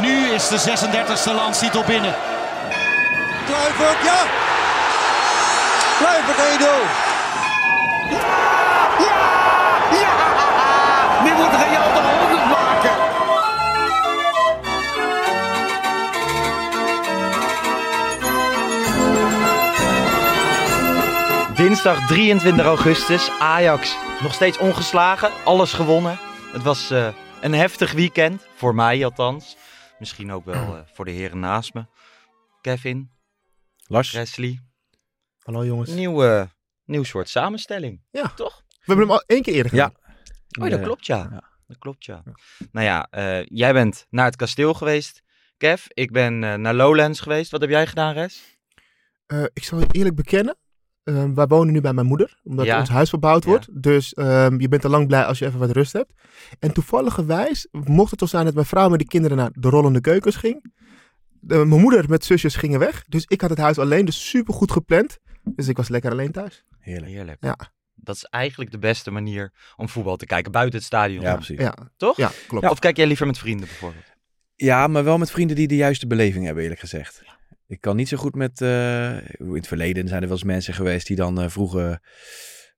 nu is de 36e landstitel binnen. Kluivert, ja! Kluivert 1-0. Nu moet Real de 100 maken. Dinsdag 23 augustus, Ajax nog steeds ongeslagen, alles gewonnen. Het was eh, een heftig weekend, voor mij althans. Misschien ook wel eh, voor de heren naast me. Kevin, Lars. Wesley, Hallo jongens. nieuwe, nieuw soort samenstelling. Ja. Toch? We hebben hem al één keer eerder Ja. gedaan. Oh, dat klopt ja. ja. Dat klopt ja. Nou ja, eh, jij bent naar het kasteel geweest, Kev. Ik ben eh, naar Lowlands geweest. Wat heb jij gedaan, Res? Eh, ik zal je eerlijk bekennen. Eh, wij wonen nu bij mijn moeder, omdat Ja. ons huis verbouwd Ja. wordt. Dus ehm, je bent al lang blij als je even wat rust hebt. En toevalligerwijs mocht het toch zijn dat mijn vrouw met de kinderen naar de rollende keukens ging. De- mijn moeder met zusjes gingen weg. Dus ik had het huis alleen, dus super goed gepland. Dus ik was lekker alleen thuis. Heerlijk. Heerlijk. Ja. Dat is eigenlijk de beste manier om voetbal te kijken, buiten het stadion. Ja, precies. Ja, Toch? ja klopt. Of kijk jij liever met vrienden bijvoorbeeld? Ja, maar wel met vrienden die de juiste beleving hebben, eerlijk gezegd. Ik kan niet zo goed met... eh, in het verleden zijn er wel eens mensen geweest die dan eh, vroegen...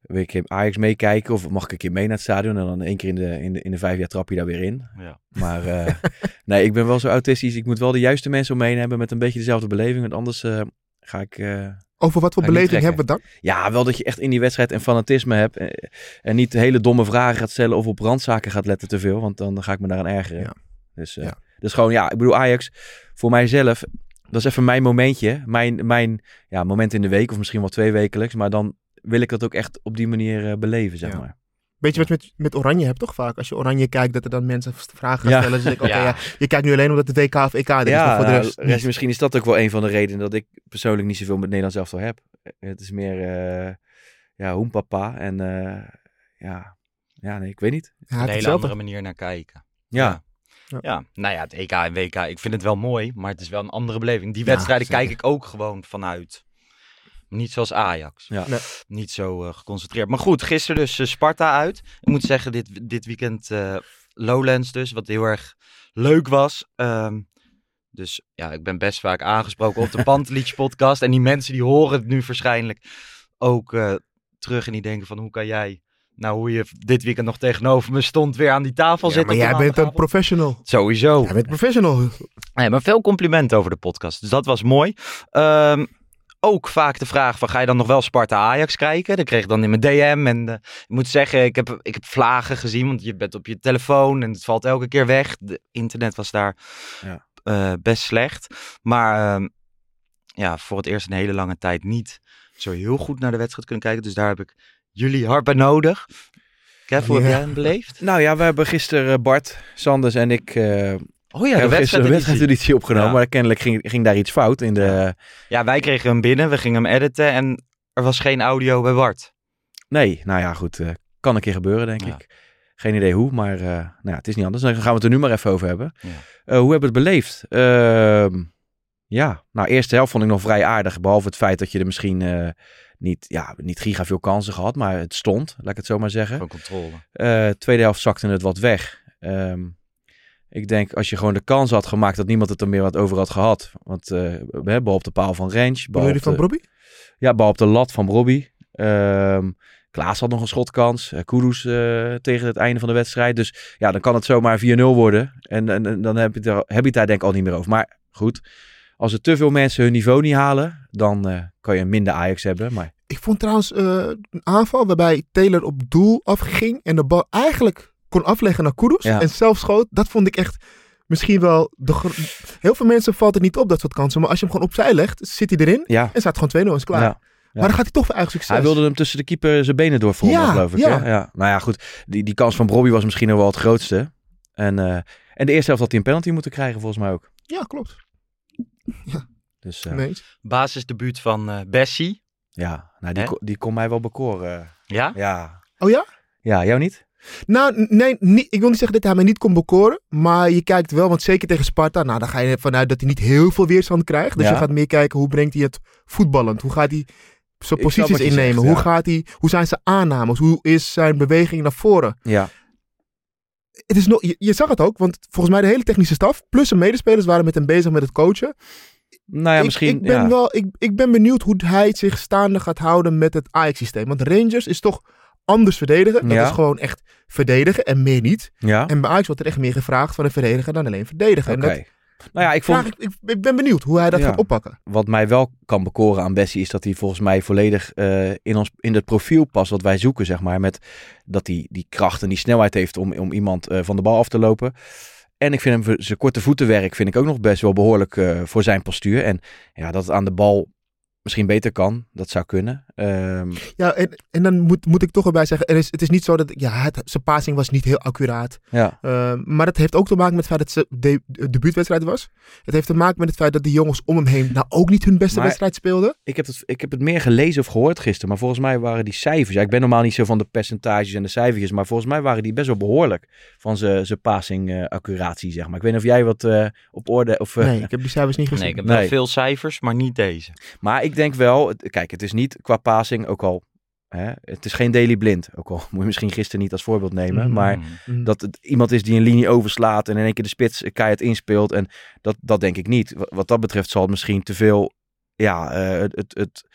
Wil ik Ajax meekijken of mag ik een keer mee naar het stadion? En dan één keer in de, in de, in de vijf jaar trap je daar weer in. Ja. Maar eh, nee, ik ben wel zo autistisch. Ik moet wel de juiste mensen om me heen hebben met een beetje dezelfde beleving. Want anders eh, ga ik... eh, Over wat voor beleving hebben we dan? ja, wel dat je echt in die wedstrijd een fanatisme hebt. En niet hele domme vragen gaat stellen of op randzaken gaat letten te veel. Want dan ga ik me daaraan ergeren. Ja. Dus, eh, Ja. dus gewoon, ja, ik bedoel Ajax, voor mijzelf, dat is even mijn momentje. Mijn, mijn ja, moment in de week of misschien wel twee wekelijks. Maar dan wil ik dat ook echt op die manier eh, beleven, zeg Ja. maar. Weet je wat je met, met Oranje hebt toch vaak? Als je Oranje kijkt, dat er dan mensen vragen gaan Ja. stellen. Dus ik, oké, Ja. ja. je kijkt nu alleen omdat het WK of EK er is, maar voor de nou, rest misschien is dat ook wel een van de redenen dat ik persoonlijk niet zoveel met Nederlands elftal heb. Eh, Het is meer, eh ja, hoempapa en eh, ja, ja, nee, ik weet niet. Ja, een hele andere manier naar kijken. Ja, Ja. Nou ja, het EK en WK, ik vind het wel mooi, maar het is wel een andere beleving. Die wedstrijden kijk ik ook gewoon vanuit. Niet zoals Ajax. ja. Nee. Niet zo eh, geconcentreerd. Maar goed, gisteren dus eh, Sparta uit. Ik moet zeggen, dit, dit weekend eh, Lowlands dus, wat heel erg leuk was. Ehm, dus ja, ik ben best vaak aangesproken op de Pantelietje podcast. En die mensen die horen het nu waarschijnlijk ook eh, terug en die denken van hoe kan jij, nou hoe je dit weekend nog tegenover me stond, weer aan die tafel Ja, zitten. maar jij bent een professional. Sowieso. Jij bent professional. Nee, maar veel complimenten over de podcast. Dus dat was mooi. Ehm, ook vaak de vraag van ga je dan nog wel Sparta-Ajax kijken? Dat kreeg ik dan in mijn DM. En eh, ik moet zeggen, ik heb, ik heb vlagen gezien. Want je bent op je telefoon en het valt elke keer weg. De internet was daar Ja. eh, best slecht. Maar ehm, ja, voor het eerst een hele lange tijd niet zo heel goed naar de wedstrijd kunnen kijken. Dus daar heb ik jullie bij nodig. Kev, hoe heb jij hem beleefd? Nou ja, we hebben gisteren eh, Bart, Sanders en ik eh Oh ja, de wedstrijdeditie opgenomen. Ja. Maar kennelijk ging, ging daar iets fout in de... Ja, wij kregen hem binnen. We gingen hem editen. En er was geen audio bij Bart. Nee, nou ja, goed. eh, kan een keer gebeuren, denk Ja. ik. Geen idee hoe, maar nou ja, het is niet anders. Dan gaan we het er nu maar even over hebben. Hoe hebben we het beleefd? Ja, nou, eerste helft vond ik nog vrij aardig. Behalve het feit dat je er misschien eh, niet, ja, niet giga veel kansen gehad, maar het stond, laat ik het zo maar zeggen. Van controle. Eh, tweede helft zakte het wat weg. Ehm, ik denk als je gewoon de kans had gemaakt dat niemand het er meer wat over had gehad. Want eh, we hebben bal op de paal van Range. Bal op je van Bobby? ja, bal op de lat van Robbie. Ehm, Klaas had nog een schotkans. Uh, Kudus uh, tegen het einde van de wedstrijd. Dus ja, dan kan het zomaar 4-0 worden. En, en, en, dan heb je, er- heb je het daar denk ik al niet meer over. Maar goed, als er te veel mensen hun niveau niet halen, dan eh, kan je een minder Ajax hebben. Maar Ik vond trouwens eh, een aanval waarbij Taylor op doel afging en de bal eigenlijk kon afleggen naar Kudus Ja. en zelf schoot. Dat vond ik echt misschien wel... De Heel veel mensen valt het niet op, dat soort kansen. Maar als je hem gewoon opzij legt, zit hij erin ja, en staat gewoon 2-0 en is klaar. ja. Maar dan gaat hij toch voor eigen succes. Hij wilde hem tussen de keeper zijn benen doorvoeren, Ja, geloof ik. ja. hè? ja. Nou ja, goed. Die, die kans van Bobby was misschien nog wel het grootste. En, eh, en de eerste helft had hij een penalty moeten krijgen, volgens mij ook. Ja, klopt. Dus eh, Nee eens. Basisdebuut van eh Bessie. ja, nou, die, ko- die kon mij wel bekoren. Ja? Ja. Oh ja? ja, jou niet? Nou, nee, niet, ik wil niet zeggen dat hij mij niet kon bekoren. Maar je kijkt wel, want zeker tegen Sparta, nou, dan ga je vanuit dat hij niet heel veel weerstand krijgt. Dus Ja. je gaat meer kijken, hoe brengt hij het voetballend? Hoe gaat hij zijn posities innemen? zegt, hoe, ja. gaat hij, hoe zijn zijn aannames? Hoe is zijn beweging naar voren? Ja. Het is nog, je, je zag het ook, want volgens mij de hele technische staf, plus zijn medespelers waren met hem bezig met het coachen. Nou ja, ik, misschien. ik, ben ja. wel, ik, ik ben benieuwd hoe hij zich staande gaat houden met het Ajax-systeem. Want Rangers is toch anders verdedigen. Dat Ja. is gewoon echt verdedigen en meer niet. Ja, En bij Ajax wordt er echt meer gevraagd van een verdediger dan alleen verdedigen. oké. En dat Nou ja, ik vond. vraag ik, ik, ben benieuwd hoe hij dat Ja. gaat oppakken. wat mij wel kan bekoren aan Bessie is dat hij volgens mij volledig eh, in, ons, in het profiel past wat wij zoeken, zeg maar. Met dat hij die kracht en die snelheid heeft om, om iemand eh, van de bal af te lopen. En ik vind hem zijn korte voetenwerk vind ik ook nog best wel behoorlijk eh, voor zijn postuur. En ja, dat het aan de bal misschien beter kan, dat zou kunnen. Ehm, Ja, en, en dan moet, moet ik toch erbij zeggen, er is, het is niet zo dat, ja, het, zijn passing was niet heel accuraat. ja, Uh, maar dat heeft ook te maken met het feit dat het de, de debuutwedstrijd was. Het heeft te maken met het feit dat de jongens om hem heen nou ook niet hun beste Maar- wedstrijd speelden. ik, heb het, ik heb het meer gelezen of gehoord gisteren, maar volgens mij waren die cijfers. Ja, ik ben normaal niet zo van de percentages en de cijfertjes, maar volgens mij waren die best wel behoorlijk van zijn zijn passing eh, accuratie, zeg maar. Ik weet niet of jij wat eh, op orde of. eh, Nee, ik heb die cijfers niet gezien. Nee, ik heb Nee. wel veel cijfers, maar niet deze. Maar ik denk wel, kijk, het is niet qua passing, ook al, hè, het is geen Daily Blind. Ook al moet je misschien gisteren niet als voorbeeld nemen, Mhm. maar Mm. dat het iemand is die een linie overslaat en in één keer de spits keihard inspeelt. En dat, dat denk ik niet. Wat, wat dat betreft zal het misschien te veel, ja, eh, het, het, het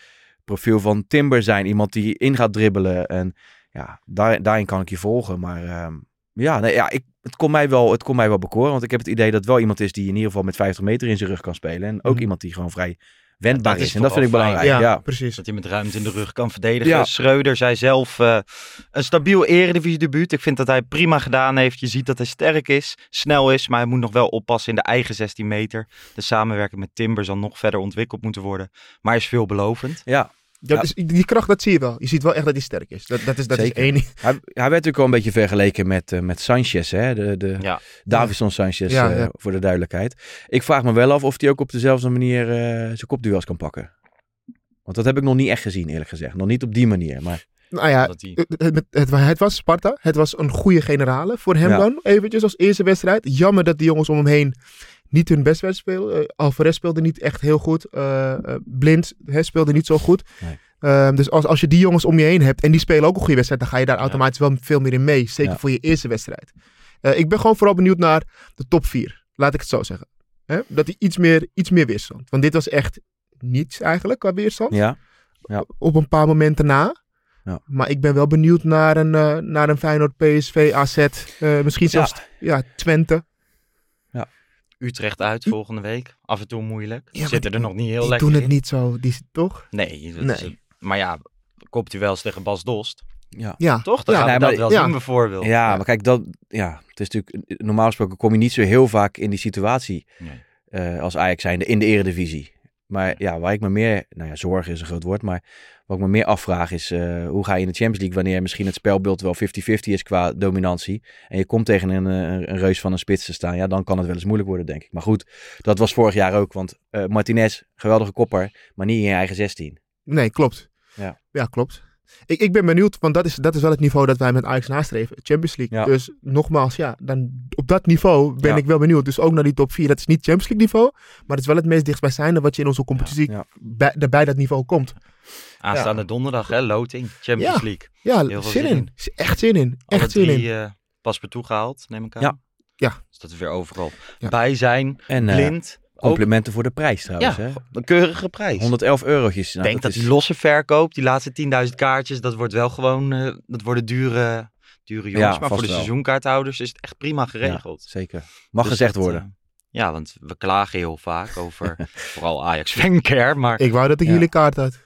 profiel van Timber zijn. Iemand die in gaat dribbelen en ja, daar, daarin kan ik je volgen. Maar ehm, ja, nee, ja ik, het, kon mij wel, het kon mij wel bekoren, want ik heb het idee dat het wel iemand is die in ieder geval met 50 meter in zijn rug kan spelen. En ook Mhm. iemand die gewoon vrij wendbaar dat is. is En dat vind ik belangrijk. ja, Ja, precies. Dat hij met ruimte in de rug kan verdedigen. Ja. Schreuder zei zelf eh, een stabiel eredivisie debuut. Ik vind dat hij prima gedaan heeft. Je ziet dat hij sterk is, snel is, maar hij moet nog wel oppassen in de eigen 16 meter. De samenwerking met Timber zal nog verder ontwikkeld moeten worden. Maar hij is veelbelovend. ja. Die kracht, dat zie je wel. Je ziet wel echt dat hij sterk is. Dat, dat is, dat is één. Hij, hij werd natuurlijk wel een beetje vergeleken met, eh, met Sanchez, hè? De, de Ja. Davison Sanchez, Ja, eh, ja. voor de duidelijkheid. Ik vraag me wel af of hij ook op dezelfde manier eh, zijn kopduels kan pakken. Want dat heb ik nog niet echt gezien, eerlijk gezegd. Nog niet op die manier, maar Nou ja, het, het, het, het was Sparta. Het was een goede generale voor hem Ja. dan. Eventjes als eerste wedstrijd. Jammer dat die jongens om hem heen niet hun best spelen. Eh, Alvarez speelde niet echt heel goed. Eh, eh, Blind speelde niet zo goed. Nee. Ehm, dus als, als je die jongens om je heen hebt en die spelen ook een goede wedstrijd, dan ga je daar Ja. automatisch wel veel meer in mee. Zeker Ja. voor je eerste wedstrijd. Ik ben gewoon vooral benieuwd naar de top 4. Laat ik het zo zeggen. Dat hij iets meer, iets meer weerstand. Want dit was echt niets eigenlijk qua weerstand ja. op een paar momenten na. Ja. Maar ik ben wel benieuwd naar een, eh, naar een Feyenoord, PSV, AZ. misschien zelfs ja. Twente. Utrecht uit volgende week. Af en toe moeilijk. Ja, Zitten er nog niet heel die lekker doen het in. niet zo. Die, toch? Nee, dat Nee. Is maar ja, kopt hij wel eens tegen Bas Dost. Ja. Ja. Toch? Dan Ja, gaan we nee, dat maar- wel ja. zien bijvoorbeeld. ja, maar kijk, dat, ja, het is natuurlijk, normaal gesproken kom je niet zo heel vaak in die situatie Nee. eh, als Ajax zijnde in de eredivisie. Maar ja, waar ik me meer, nou ja, zorgen is een groot woord, maar wat ik me meer afvraag is, eh, hoe ga je in de Champions League wanneer misschien het spelbeeld wel 50-50 is qua dominantie en je komt tegen een, eh, een reus van een spits te staan, ja, dan kan het wel eens moeilijk worden, denk ik. Maar goed, dat was vorig jaar ook, want eh, Martinez, geweldige kopper, maar niet in je eigen 16. Nee, klopt. Ja. ja klopt. Ik, ik ben benieuwd, want dat is, dat is wel het niveau dat wij met Ajax nastreven. Champions League. Ja. Dus nogmaals, ja, dan op dat niveau ben Ja. ik wel benieuwd. Dus ook naar die top 4. Dat is niet Champions League niveau, maar het is wel het meest dichtstbijzijnde wat je in onze competitie Ja. bij, bij dat niveau komt. Aanstaande donderdag, hè, loting, Champions Ja. League. Ja, Heel veel zin zin in. in. Echt zin in. Alle Echt zin in. drie eh pas per toegehaald, neem ik aan. Ja. Ja. Dus dat we weer overal Ja. bij zijn. En eh, Blind, Complimenten voor de prijs trouwens. Ja, hè? een keurige prijs. 111 eurotjes. Ik Nou, denk dat, is- die losse verkoop, die laatste 10.000 kaartjes, dat wordt wel gewoon, eh, dat worden dure, dure jongens. Ja, maar voor de wel. seizoenkaarthouders is het echt prima geregeld. Zeker. Mag Dus gezegd dat, worden. eh, ja, want we klagen heel vaak over vooral Ajax fancare, maar Ik wou dat ik Ja. jullie kaart had.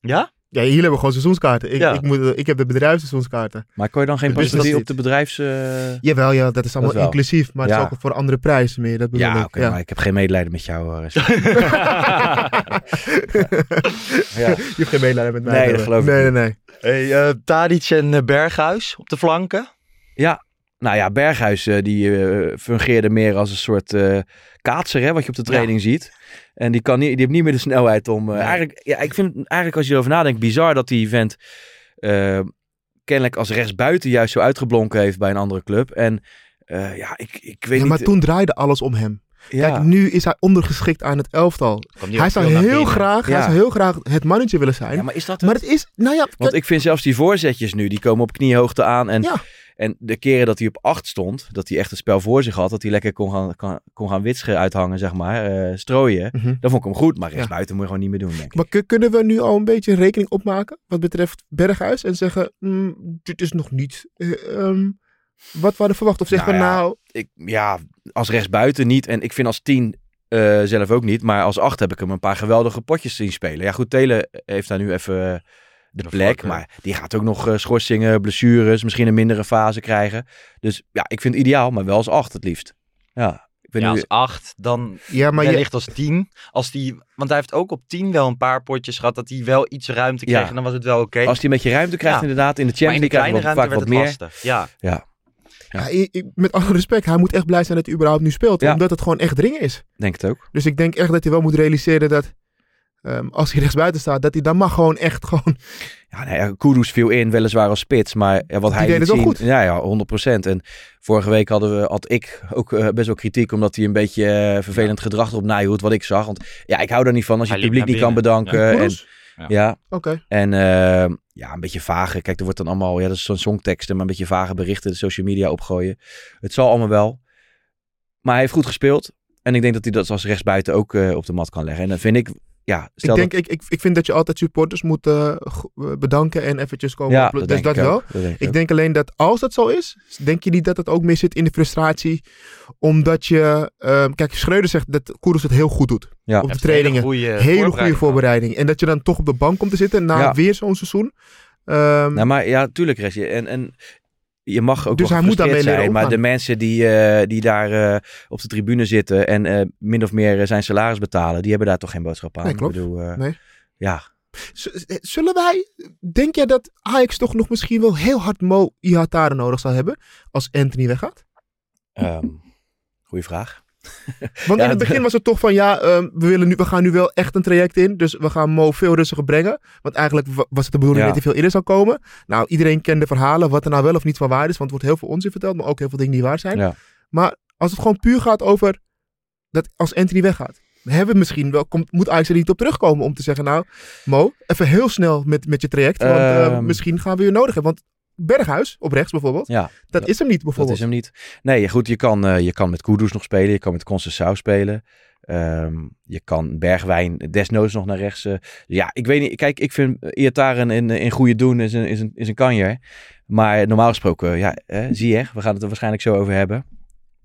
ja? Ja, jullie hebben gewoon seizoenskaarten. Ik, Ja. ik, moet, ik heb de bedrijfsseizoenskaarten. maar kon je dan geen Dus dat op de bedrijfs... eh, Jawel, ja, dat is allemaal wel. inclusief. Maar het Ja. is ook voor andere prijzen meer. Dat bedoel Ja, ik. oké, maar ik heb geen medelijden met jou. eh, ja. Je hebt geen medelijden met mij. Nee, dat geloof ik nee, niet. nee, nee. Hey, eh, Tadic en eh, Berghuis op de flanken. Nou ja, Berghuis eh, die eh, fungeerde meer als een soort eh kaatser, hè, wat je op de training ziet. En die, kan niet, die heeft niet meer de snelheid om... eh, Nee. eigenlijk, ja, ik vind het eigenlijk als je erover nadenkt bizar dat die vent eh, kennelijk als rechtsbuiten juist zo uitgeblonken heeft bij een andere club. En eh, ja, ik, ik weet Ja, maar niet... toen draaide alles om hem. ja, Kijk, nu is hij ondergeschikt aan het elftal. Hij zou heel graag, hij zou heel graag het mannetje willen zijn. ja, maar is dat maar het? het is, nou ja, Want ik vind zelfs die voorzetjes nu, die komen op kniehoogte aan. En, Ja. En de keren dat hij op acht stond, dat hij echt het spel voor zich had, dat hij lekker kon gaan, kon, kon gaan uithangen, zeg maar, eh, strooien. Mhm. Dan vond ik hem goed, maar rechtsbuiten moet je gewoon niet meer doen, denk ik. Maar kun- kunnen we nu al een beetje rekening opmaken wat betreft Berghuis en zeggen, mm, dit is nog niet eh, ehm, wat we hadden verwacht? Of zeggen Nou we ja. nou, ik, ja, als rechtsbuiten niet. En ik vind als tien eh, zelf ook niet. Maar als acht heb ik hem een paar geweldige potjes zien spelen. Ja, goed, Telen heeft daar nu even de plek. Maar die gaat ook nog eh, schorsingen, blessures, misschien een mindere fase krijgen. Dus ja, ik vind het ideaal, maar wel als acht het liefst. Ja, ik ben Ja, nu... als 8, dan ja, maar je, wellicht als 10. Als die, want hij heeft ook op 10 wel een paar potjes gehad dat hij wel iets ruimte kreeg Ja. en dan was het wel oké. Als hij een beetje ruimte krijgt Ja. inderdaad, in de Maar in Champions de League kleine krijgt hij vaak wat het meer. lastig. Ja. ja, ik- ik- met alle respect, hij moet echt blij zijn dat hij überhaupt nu speelt. Ja. Omdat het gewoon echt dringen is. Denk het ook. Dus ik denk echt dat hij wel moet realiseren dat ehm, als hij rechtsbuiten staat, dat hij dan mag gewoon echt gewoon... Ja, nee, ja, Kudus viel in, weliswaar als spits, maar ja, wat Die hij deed het zien, goed. Ja, ja, 100%. En vorige week hadden we, had ik ook eh, best wel kritiek, omdat hij een beetje eh, vervelend gedrag erop nahield, wat ik zag. Want ja, ik hou daar niet van als je Hij het publiek niet kan bedanken. en, Koeders? ja, Oké. en eh, ja, een beetje vage. Kijk, er wordt dan allemaal, ja, dat is zo'n songteksten, maar een beetje vage berichten de social media opgooien. Het zal allemaal wel. Maar hij heeft goed gespeeld. En ik denk dat hij dat als rechtsbuiten ook eh, op de mat kan leggen. En dan vind ik, ja, stel Ik, dat... denk, ik, ik, ik vind dat je altijd supporters moet eh, eh, bedanken en eventjes komen. ja, op- dus denk dat ik wel. ook. Dat denk ik denk alleen dat als dat zo is, denk je niet dat het ook meer zit in de frustratie. Omdat je, ehm, kijk, Schreuder zegt dat Koeders het heel goed doet Ja. op de Heeft een hele trainingen. goede Hele goede voorbereiding voorbereiding. En dat je dan toch op de bank komt te zitten na Ja. weer zo'n seizoen. Ehm, Nou, maar ja, tuurlijk, Restje. En, en je mag ook Dus wel hij moet daarmee gefrustreerd leren zijn. Maar de mensen die, eh, die daar eh, op de tribune zitten en eh, min of meer zijn salaris betalen, die hebben daar toch geen boodschap aan. Nee, klopt. Ik bedoel, Nee. Ja, z- zullen wij, denk jij dat Ajax toch nog misschien wel heel hard Mo Ihatare nodig zal hebben als Anthony weggaat? ehm goeie vraag. Want Ja, in het begin was het toch van ja, ehm, we, willen nu, we gaan nu wel echt een traject in. Dus we gaan Mo veel rustiger brengen. Want eigenlijk wa- was het de bedoeling Ja. dat hij veel eerder zou komen. Nou, iedereen kent de verhalen wat er nou wel of niet van waar is. Want er wordt heel veel onzin verteld, maar ook heel veel dingen die waar zijn. Ja. Maar als het gewoon puur gaat over dat als Anthony weggaat. Hebben misschien wel, komt, moet Ajax er niet op terugkomen om te zeggen, nou, Mo, even heel snel met, met je traject. Want eh, Ehm. misschien gaan we je nodig hebben. Want Berghuis, op rechts bijvoorbeeld, Ja, dat is hem niet dat bijvoorbeeld. is hem niet. Nee, goed, je kan, eh, je kan met Kudus nog spelen. Je kan met Conceição spelen. Ehm, je kan Bergwijn desnoods nog naar rechts. eh. ja, ik weet niet. Kijk, ik vind Iataren in, in goede doen is een, is een, is een kanjer. Maar normaal gesproken, ja, eh, zie je, we gaan het er waarschijnlijk zo over hebben.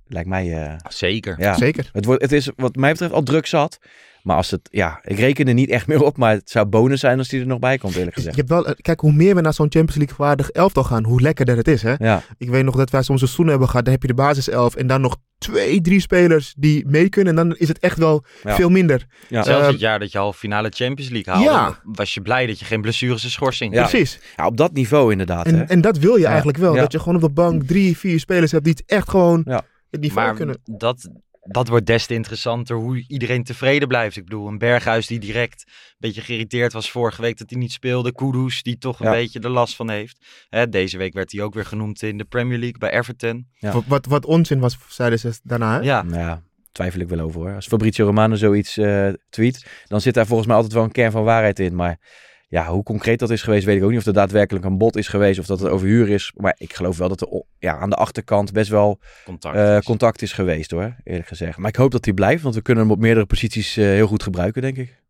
Lijkt mij, eh, Zeker. ja. Zeker. Het, wordt, het is wat mij betreft al druk zat. Maar als het, ja, ik reken er niet echt meer op. Maar het zou bonus zijn als die er nog bij komt, eerlijk Je gezegd. hebt wel, eh, kijk, hoe meer we naar zo'n Champions League waardig elftal gaan, hoe lekkerder het is. Hè? Ja, Ik weet nog dat wij zo'n seizoen hebben gehad. Dan heb je de basiself en dan nog twee, drie spelers die mee kunnen. En dan is het echt wel Ja. veel minder. ja. Zelfs Ehm, het jaar dat je halve finale Champions League haalde, Ja. was je blij dat je geen blessures en schorsing Ja. had. Precies. ja, op dat niveau inderdaad. hè. En, en dat wil je Ja. eigenlijk wel. Ja. Dat je gewoon op de bank drie, vier spelers hebt die het echt gewoon Ja. Het niveau Maar kunnen. dat, dat wordt des te interessanter hoe iedereen tevreden blijft. Ik bedoel, een Berghuis die direct een beetje geïrriteerd was vorige week dat hij niet speelde. Kudus die toch een Ja. beetje er last van heeft. Hè, deze week werd hij ook weer genoemd in de Premier League bij Everton. Ja. Wat, wat, wat onzin was, zeiden ze daarna. Hè? Ja, ja, twijfel ik wel over hoor. Als Fabrizio Romano zoiets eh, tweet, dan zit daar volgens mij altijd wel een kern van waarheid in. Maar ja, hoe concreet dat is geweest, weet ik ook niet. Of er daadwerkelijk een bod is geweest of dat het overhuur is. Maar ik geloof wel dat er ja, aan de achterkant best wel Contact. eh, is. contact is geweest hoor, eerlijk gezegd. Maar ik hoop dat hij blijft, want we kunnen hem op meerdere posities eh, heel goed gebruiken, denk ik.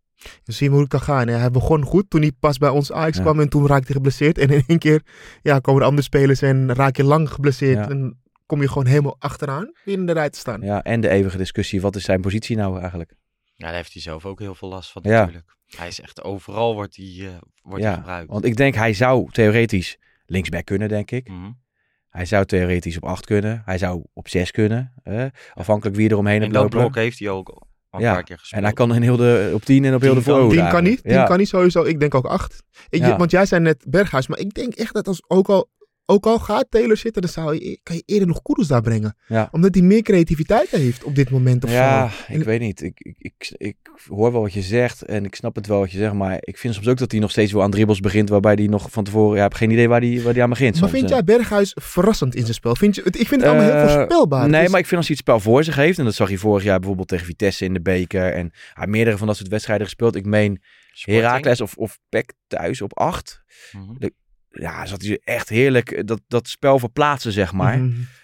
Dan zien we hoe het kan gaan. hè. Hij begon goed toen hij pas bij ons Ajax Ja. kwam en toen raakte hij geblesseerd. En in één keer ja, komen er andere spelers en raak je lang geblesseerd. Ja. En kom je gewoon helemaal achteraan weer in de rij te staan. Ja, en de eeuwige discussie, wat is zijn positie nou eigenlijk? Ja, daar heeft hij zelf ook heel veel last van Ja. natuurlijk. Hij is echt overal wordt hij, eh, wordt hij ja, gebruikt. want ik denk hij zou theoretisch linksback kunnen, denk ik. Mhm. Hij zou theoretisch op 8 kunnen. Hij zou op 6 kunnen. eh, afhankelijk wie er omheen In hebt dat blok heeft hij ook al een Ja, paar keer gespeeld. En hij kan in heel de, op 10 en op heel de voorhoede. Tien kan niet. eigenlijk. Tien Ja. kan niet sowieso. Ik denk ook acht. Ik, Ja. Want jij zei net Berghuis. Maar ik denk echt dat als ook al, ook al gaat Taylor zitten, dan zou je, kan je eerder nog Kudus daar brengen. Ja. Omdat hij meer creativiteit heeft op dit moment. Of Ja, zo. ik weet niet. Ik, ik, ik, ik hoor wel wat je zegt en ik snap het wel wat je zegt. Maar ik vind soms ook dat hij nog steeds wel aan dribbles begint. Waarbij hij nog van tevoren... Ja, ik heb geen idee waar hij waar die aan begint Maar soms, vind jij Berghuis verrassend in zijn spel? Vind je, het- ik vind het allemaal heel Eh, voorspelbaar. Nee, Dus- maar ik vind als hij het spel voor zich heeft. En dat zag hij vorig jaar bijvoorbeeld tegen Vitesse in de beker. En hij meerdere van dat soort wedstrijden gespeeld. Ik meen. Heracles of, of PEC thuis op 8. Mhm. Ja, zat hij echt heerlijk. eh, Dat, dat spel verplaatsen, zeg maar.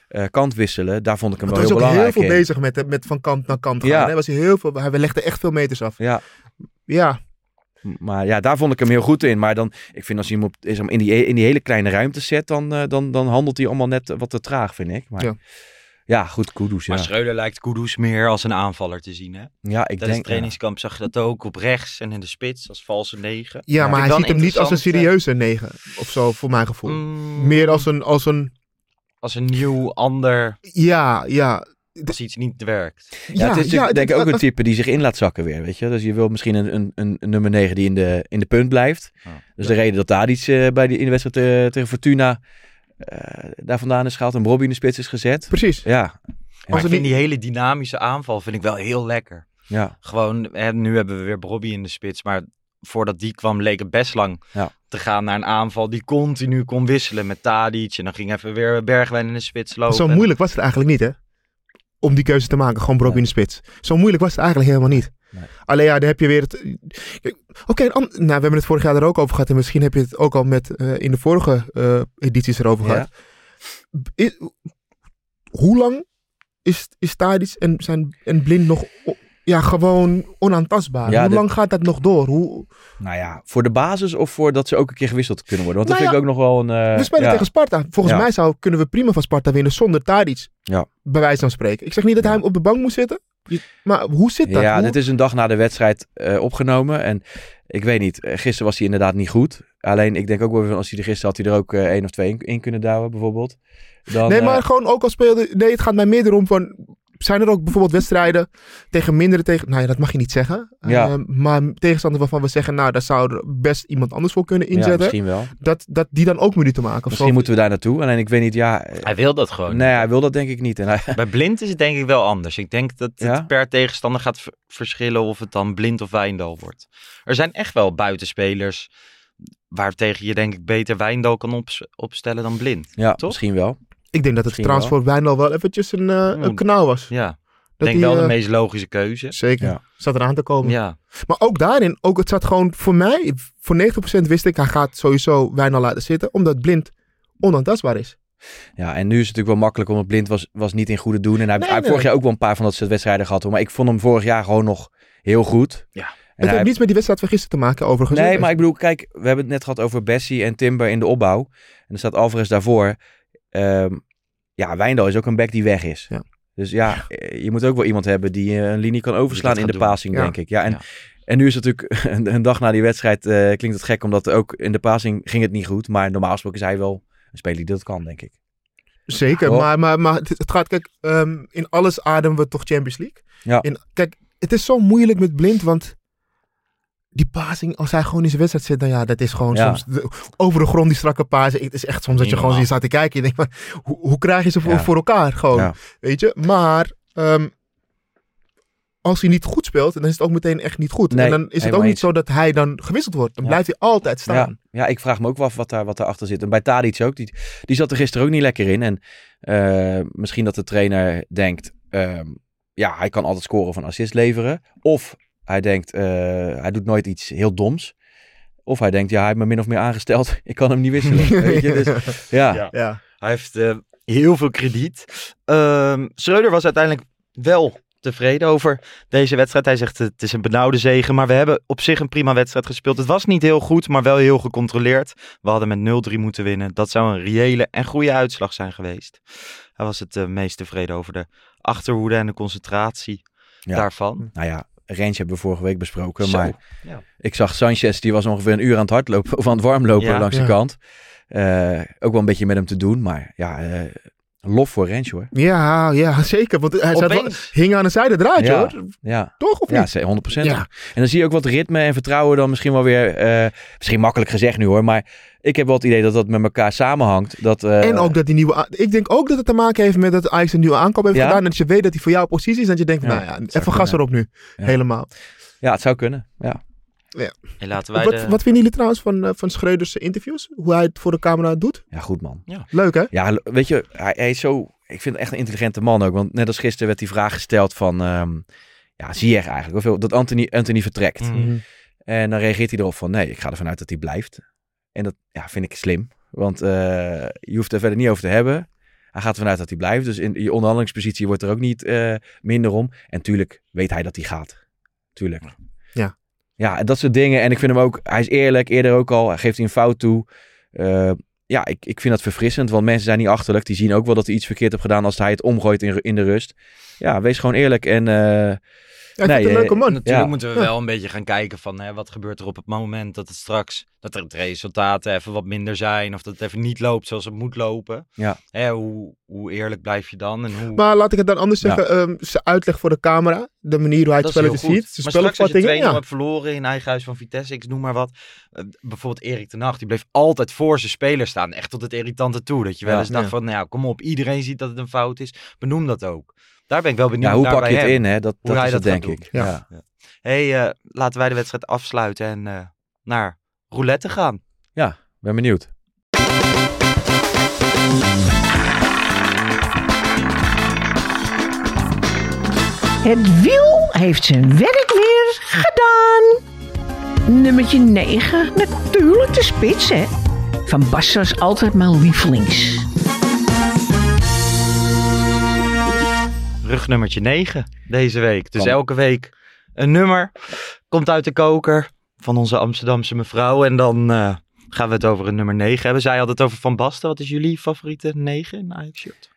Eh, kant wisselen. Daar vond ik hem wel hij heel was ook heel belangrijk veel bezig met, met van kant naar kant gaan. Ja. Hè? Was hij, heel veel, hij legde echt veel meters af. Ja, Ja, maar ja, daar vond ik hem heel goed in. Maar dan, ik vind als hij hem op, in, die, in die hele kleine ruimte zet, dan, eh, dan, dan handelt hij allemaal net wat te traag, vind ik. Maar Ja. Ja, goed, Kudus, ja. Maar Schreuder lijkt Kudus meer als een aanvaller te zien. Hè? Ja, ik Tijdens denk... het trainingskamp zag je dat ook op rechts en in de spits als valse negen. ja, maar hij ziet hem niet als een interessant, serieuze negen. Of zo, voor mijn gevoel. Mm, Meer als een, als een... als een nieuw, ander, Ja, ja. als iets niet werkt. Ja, het is denk ik ook een type die zich in laat zakken weer, weet je. Dus je wil misschien een, een, een, een nummer 9 die in de, in de punt blijft. Ja. Dus de reden dat daar iets eh, bij die, in de wedstrijd eh, tegen Fortuna eh, daar vandaan is gehaald en Robbie in de spits is gezet. Precies. Ja, Maar ik vind die hele dynamische aanval vind ik wel heel lekker. ja, Gewoon, hè, nu hebben we weer Bobby in de spits, maar voordat die kwam leek het best lang Ja. te gaan naar een aanval die continu kon wisselen met Tadic. En dan ging even weer Bergwijn in de spits lopen. Zo moeilijk was het eigenlijk niet, hè? Om die keuze te maken. Gewoon Brobbey in de spits. Zo moeilijk was het eigenlijk helemaal niet. Nee. Alleen ja, dan heb je weer het... Oké, nou, we hebben het vorig jaar er ook over gehad. En misschien heb je het ook al met, eh, in de vorige eh, edities erover gehad. Hoe lang is, is Tadic en, zijn, en Blind nog ja, gewoon onaantastbaar? Ja, hoe de- lang gaat dat nog door? Hoe, nou ja, voor de basis of voor dat ze ook een keer gewisseld kunnen worden. Want dat Nou vind ik ook nog wel een... eh, we spelen ja. tegen Sparta. Volgens mij zou, kunnen we prima van Sparta winnen zonder Tadic. Ja. Bij wijze van spreken. Ik zeg niet dat hij op de bank moet zitten. Je- Maar hoe zit dat? Ja, Hoe- dit is een dag na de wedstrijd eh, opgenomen. En ik weet niet, eh, gisteren was hij inderdaad niet goed. Alleen ik denk ook wel, van als hij er gisteren had hij er ook eh, één of twee in, in kunnen douwen bijvoorbeeld. Dan, nee, maar gewoon ook al speelde... Nee, het gaat mij meer erom van... Zijn er ook bijvoorbeeld wedstrijden tegen mindere tegen... Nou ja, dat mag je niet zeggen. Ja. Eh, maar tegenstander waarvan we zeggen... Nou, daar zou er best iemand anders voor kunnen ja, inzetten. misschien wel. dat, dat die dan ook minuten maken. Misschien zo. moeten we daar naartoe. Alleen ik weet niet, ja... eh, Hij wil dat gewoon. nee, hij wil dat denk ik niet. En hij, Bij Blind is het denk ik wel anders. Ik denk dat het Ja? per tegenstander gaat verschillen of het dan Blind of Wijndal wordt. Er zijn echt wel buitenspelers waartegen je denk ik beter Wijndal kan ops- opstellen dan Blind. ja, Toch? misschien wel. Ik denk dat het Misschien trouwens voor Wijndal wel eventjes een, eh, een kanaal was. Ja, ik Dat denk hij, wel de eh, meest logische keuze. Zeker. Ja. Zat eraan te komen. Ja, Maar ook daarin, ook het zat gewoon voor mij, voor 90% wist ik, hij gaat sowieso Wijnal laten zitten, omdat Blind onaantastbaar is. Ja, en nu is het natuurlijk wel makkelijk, omdat Blind was, was niet in goede doen. En hij, Nee, heeft nee. vorig jaar ook wel een paar van dat soort wedstrijden gehad. Hoor. Maar ik vond hem vorig jaar gewoon nog heel goed. Ja. En het heeft niets met die wedstrijd van gisteren te maken, overigens. Nee, maar ik bedoel, kijk, we hebben het net gehad over Bessie en Timber in de opbouw. En er staat Alvarez daarvoor. Ehm, ja, Wijndal is ook een back die weg is. Ja. Dus ja, eh, je moet ook wel iemand hebben die eh, een linie kan overslaan in de doen. passing, Ja. denk ik. Ja, en, Ja. en nu is het natuurlijk een, een dag na die wedstrijd, eh, klinkt het gek, omdat ook in de passing ging het niet goed. Maar normaal gesproken is hij wel een speler die dat kan, denk ik. Zeker, maar, maar, maar het, het gaat, kijk, ehm, in alles ademen we toch Champions League. Ja. In, kijk, het is zo moeilijk met Blind, want die passing, als hij gewoon in zijn wedstrijd zit, dan ja, dat is gewoon Ja. soms de- over de grond die strakke passing. Het is echt soms dat je gewoon normaal. staat te kijken. Je denkt, maar, hoe, hoe krijg je ze voor, Ja. voor elkaar? Gewoon, Ja. weet je. Maar ehm, als hij niet goed speelt, dan is het ook meteen echt niet goed. Nee, en dan is het ook niet eens. zo dat hij dan gewisseld wordt. Dan blijft hij altijd staan. Ja, ik vraag me ook wel af wat, daar, wat daarachter zit. En bij Tadic ook. Die, die zat er gisteren ook niet lekker in. En eh, misschien dat de trainer denkt... ehm, ja, hij kan altijd scoren van assist leveren. Of hij denkt, eh, hij doet nooit iets heel doms. Of hij denkt, ja, hij heeft me min of meer aangesteld. Ik kan hem niet wisselen. Weet je? Dus, ja. Ja. Ja. Hij heeft eh, heel veel krediet. Ehm Schreuder was uiteindelijk wel tevreden over deze wedstrijd. Hij zegt het is een benauwde zegen, maar we hebben op zich een prima wedstrijd gespeeld. Het was niet heel goed, maar wel heel gecontroleerd. We hadden met 0-3 moeten winnen. Dat zou een reële en goede uitslag zijn geweest. Hij was het eh, meest tevreden over de achterhoede en de concentratie Ja. daarvan. Nou ja, range hebben we vorige week besproken. Zo, Maar ja. ik zag Sanchez, die was ongeveer een uur aan het hardlopen of aan het warmlopen Ja. langs Ja. de kant. Eh, ook wel een beetje met hem te doen. Maar ja, eh, lof voor range hoor. Ja, ja, zeker. Want hij zat wel, hing aan de zijde draadje Ja. hoor. Ja, Toch of ja niet? ze- 100%. Ja. En dan zie je ook wat ritme en vertrouwen dan misschien wel weer... eh, misschien makkelijk gezegd nu hoor, maar ik heb wel het idee dat dat met elkaar samenhangt. Dat, eh, En ook dat die nieuwe... Ik denk ook dat het te maken heeft met dat Ajax een nieuwe aankoop heeft Ja? gedaan. En dat je weet dat hij voor jouw positie is. En dat je denkt, Ja, nou ja, even gas erop nu. Ja. Helemaal. Ja, het zou kunnen. Ja. En laten wij Wat, de... wat vinden jullie trouwens van, eh, van Schreuders interviews? Hoe hij het voor de camera doet? ja, goed man. Leuk hè? Ja, weet je, hij, hij is zo... Ik vind het echt een intelligente man ook. Want net als gisteren werd die vraag gesteld van... ehm ja, zie je eigenlijk hoeveel dat Anthony, Anthony vertrekt. Mhm. En dan reageert hij erop van... Nee, ik ga ervan uit dat hij blijft. En dat ja, vind ik slim. Want eh, je hoeft er verder niet over te hebben. Hij gaat ervan uit dat hij blijft. Dus in je onderhandelingspositie wordt er ook niet eh, minder om. En tuurlijk weet hij dat hij gaat. Tuurlijk. Ja. Dat soort dingen. En ik vind hem ook... Hij is eerlijk. Eerder ook al. Hij geeft hij een fout toe. Eh, ja, ik, ik vind dat verfrissend. Want mensen zijn niet achterlijk. Die zien ook wel dat hij iets verkeerd heeft gedaan... als hij het omgooit in, in de rust. Ja, wees gewoon eerlijk. En eh, Ja, ik Nee, een eh, leuke man. Natuurlijk Ja. moeten we wel een beetje gaan kijken van hè, wat gebeurt er op het moment dat het straks dat er het resultaten even wat minder zijn of dat het even niet loopt zoals het moet lopen. Ja. Hè, hoe, hoe eerlijk blijf je dan en hoe Maar laat ik het dan anders Ja. zeggen. ehm, zijn uitleg voor de camera. De manier hoe hij het spelletje ziet. Maar straks als je spelopvattingen. 2-0 Ja. hebt verloren in eigen huis van Vitesse, ik noem maar wat. eh, bijvoorbeeld Erik ten Hag, die bleef altijd voor zijn speler staan. Echt tot het irritante toe. Dat je wel Ja. eens dacht Ja. van, nou ja, kom op, iedereen ziet dat het een fout is. Benoem dat ook. Daar ben ik wel benieuwd ja, hoe naar pak je het hem. in? Hè? Dat, Hoe dat is het dat denk ik. doen. Ja. Hey, eh, laten wij de wedstrijd afsluiten en eh, naar roulette gaan. ja, ben benieuwd. Het wiel heeft zijn werk weer gedaan. Nummertje 9, natuurlijk de spits, hè. Van Bas was altijd mijn lievelings. Rugnummertje 9 deze week. Dus elke week een nummer komt uit de koker van onze Amsterdamse mevrouw. En dan eh, gaan we het over een nummer 9 hebben. Zij had het over Van Basten. Wat is jullie favoriete 9 in Ajax shirt?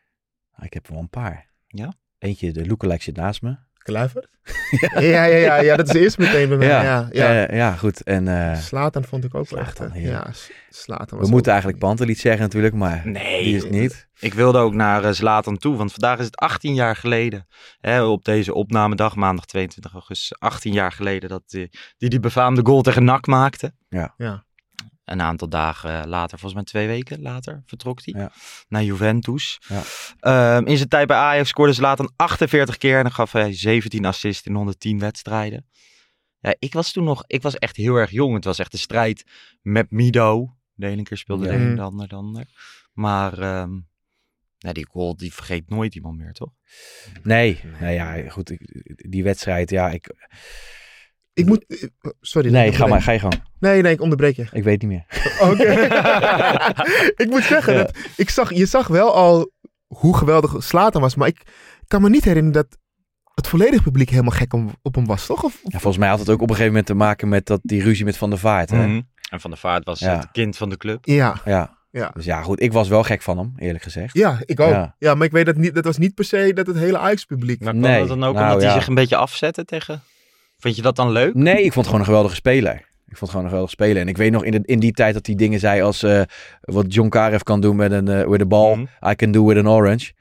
Ah, Ik heb er wel een paar. Ja? Eentje, de lookalike zit naast me. Kluivert? ja, ja, ja, ja, dat is eerst meteen bij mij. Ja, ja, ja. ja goed. En eh, Slatan vond ik ook wel echt. Ja. Slatan we moeten eigenlijk Pantelit zeggen natuurlijk, maar Nee. die is het niet. Ik wilde ook naar eh, Zlatan toe, want vandaag is het 18 jaar geleden. Hè, op deze opnamedag, maandag 22 augustus, 18 jaar geleden dat hij die, die befaamde goal tegen NAC maakte. Ja. Ja. Een aantal dagen later, volgens mij twee weken later, vertrok hij Ja. naar Juventus. Ja. Ehm, in zijn tijd bij Ajax scoorde Zlatan 48 keer en dan gaf hij 17 assists in 110 wedstrijden. Ja, ik was toen nog, ik was echt heel erg jong. Het was echt een strijd met Mido. De ene keer speelde Ja. de Mhm. een, de ander, de ander. Maar ehm, ja, die goal, die vergeet nooit iemand meer, toch? Nee, nou ja, goed. ik- Die wedstrijd, ja, ik... Ik moet... eh, Sorry. Nee, ga maar, ga je gang. Nee, nee, ik onderbreek je. Ik weet niet meer. Oké. ik moet zeggen, Ja. dat, ik zag, je zag wel al hoe geweldig Slatan was. Maar ik kan me niet herinneren dat het volledige publiek helemaal gek om, op hem was, toch? Of, of- Ja, volgens mij had het ook op een gegeven moment te maken met dat, die ruzie met Van der Vaart. Hè? Mhm. En Van der Vaart was Ja. het kind van de club. ja, Ja. Ja. Dus ja, goed. Ik was wel gek van hem, eerlijk gezegd. ja, ik ook. Ja. Ja. maar ik weet dat niet. Dat was niet per se dat het hele Ajax-publiek. Maar kwam Nee, dat dan ook nou, omdat hij zich een beetje afzette tegen... Vind je dat dan leuk? Nee, ik vond het gewoon een geweldige speler. Ik vond het gewoon een geweldige speler. En ik weet nog in, de, in die tijd dat hij dingen zei als eh, wat John Karev kan doen met een eh with a ball. Mhm. I can do with an orange.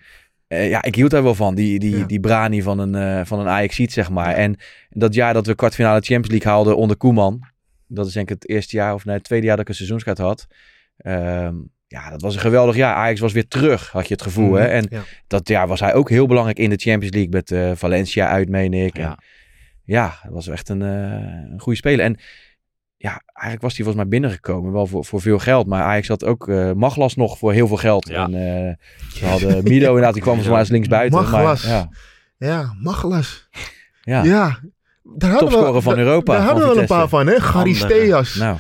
Eh, ja, ik hield daar wel van. Die, die, Ja. die brani van een, eh van een ajax zeg maar. En dat jaar dat we kwartfinale Champions League haalden onder Koeman. Dat is denk ik het eerste jaar of nee, het tweede jaar dat ik een seizoenskaart had. Ehm, ja, dat was een geweldig jaar. Ajax was weer terug, had je het gevoel. Mhm. Hè? En Ja. dat jaar was hij ook heel belangrijk in de Champions League met eh, Valencia uit, meen ik. En Ja. dat was echt een, eh, een goede speler. En ja, eigenlijk was hij volgens mij binnengekomen, wel voor, voor veel geld. Maar Ajax had ook eh Maglas nog voor heel veel geld. Ja. En eh, ze hadden Mido inderdaad, die kwam volgens mij als linksbuiten. Maglas. Maar, ja, Ja, Magelas. Ja. Ja. Daar hadden we- Topscorer van daar- Europa Daar van hadden we wel een paar van, hè? Charisteas. nou,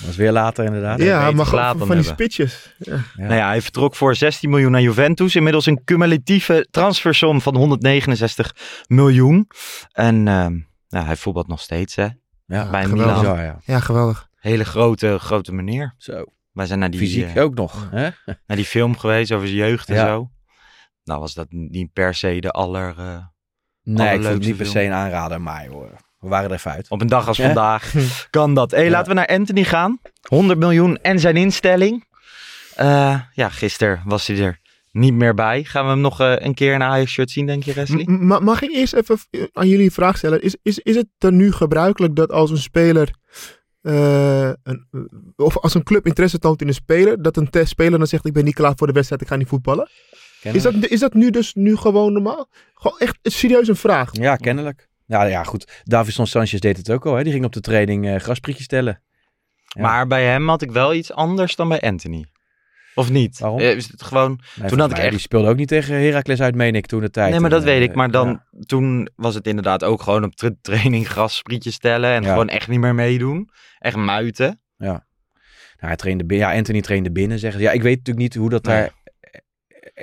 Dat was weer later inderdaad. Ja, maar gewoon dan van die spitjes. Ja. Ja. Nou ja, hij vertrok voor 16 miljoen naar Juventus. Inmiddels een cumulatieve transfersom van 169 miljoen. En ehm, nou, hij voetbalt nog steeds, hè. Ja, bij geweldig. Milan. Ja, ja. ja, geweldig. Hele grote, grote meneer. Zo. Wij zijn naar die, Fysiek eh, ook nog. Hè? naar die film geweest over zijn jeugd en Ja. zo. Nou was dat niet per se de aller... eh, Nee, ik vond het niet per se een aanrader, maar joh, we waren er even uit. op een dag als Ja. vandaag kan dat. Hey, Ja. laten we naar Anthony gaan. 100 miljoen en zijn instelling. Eh, ja, gisteren was hij er niet meer bij. Gaan we hem nog eh, een keer in een Ajax-shirt zien, denk je, Wesley? M- mag ik eerst even aan jullie een vraag stellen? Is, is, is het er nu gebruikelijk dat als een speler. eh, een, of als een club interesse toont in een speler, dat een speler dan zegt: Ik ben niet klaar voor de wedstrijd, ik ga niet voetballen? Is dat, is dat nu dus nu gewoon normaal? Gewoon echt serieus een vraag. Ja, kennelijk. Ja, ja, goed. Davison Sanchez deed het ook al. Hè? Die ging op de training eh grasprietjes tellen. Ja. Maar bij hem had ik wel iets anders dan bij Anthony. Of niet? Waarom? Eh, Is het gewoon... Nee, toen had ik echt- Die speelde ook niet tegen Heracles uit, meen ik, toen de tijd. Nee, maar dat Eh, weet ik. Maar dan, ja. toen was het inderdaad ook gewoon op tra- training grassprietjes stellen. En Ja. gewoon echt niet meer meedoen. Echt muiten. Nou, hij trainde binnen. Ja, Anthony trainde binnen, zeggen ze. Ja, ik weet natuurlijk niet hoe dat Nee. daar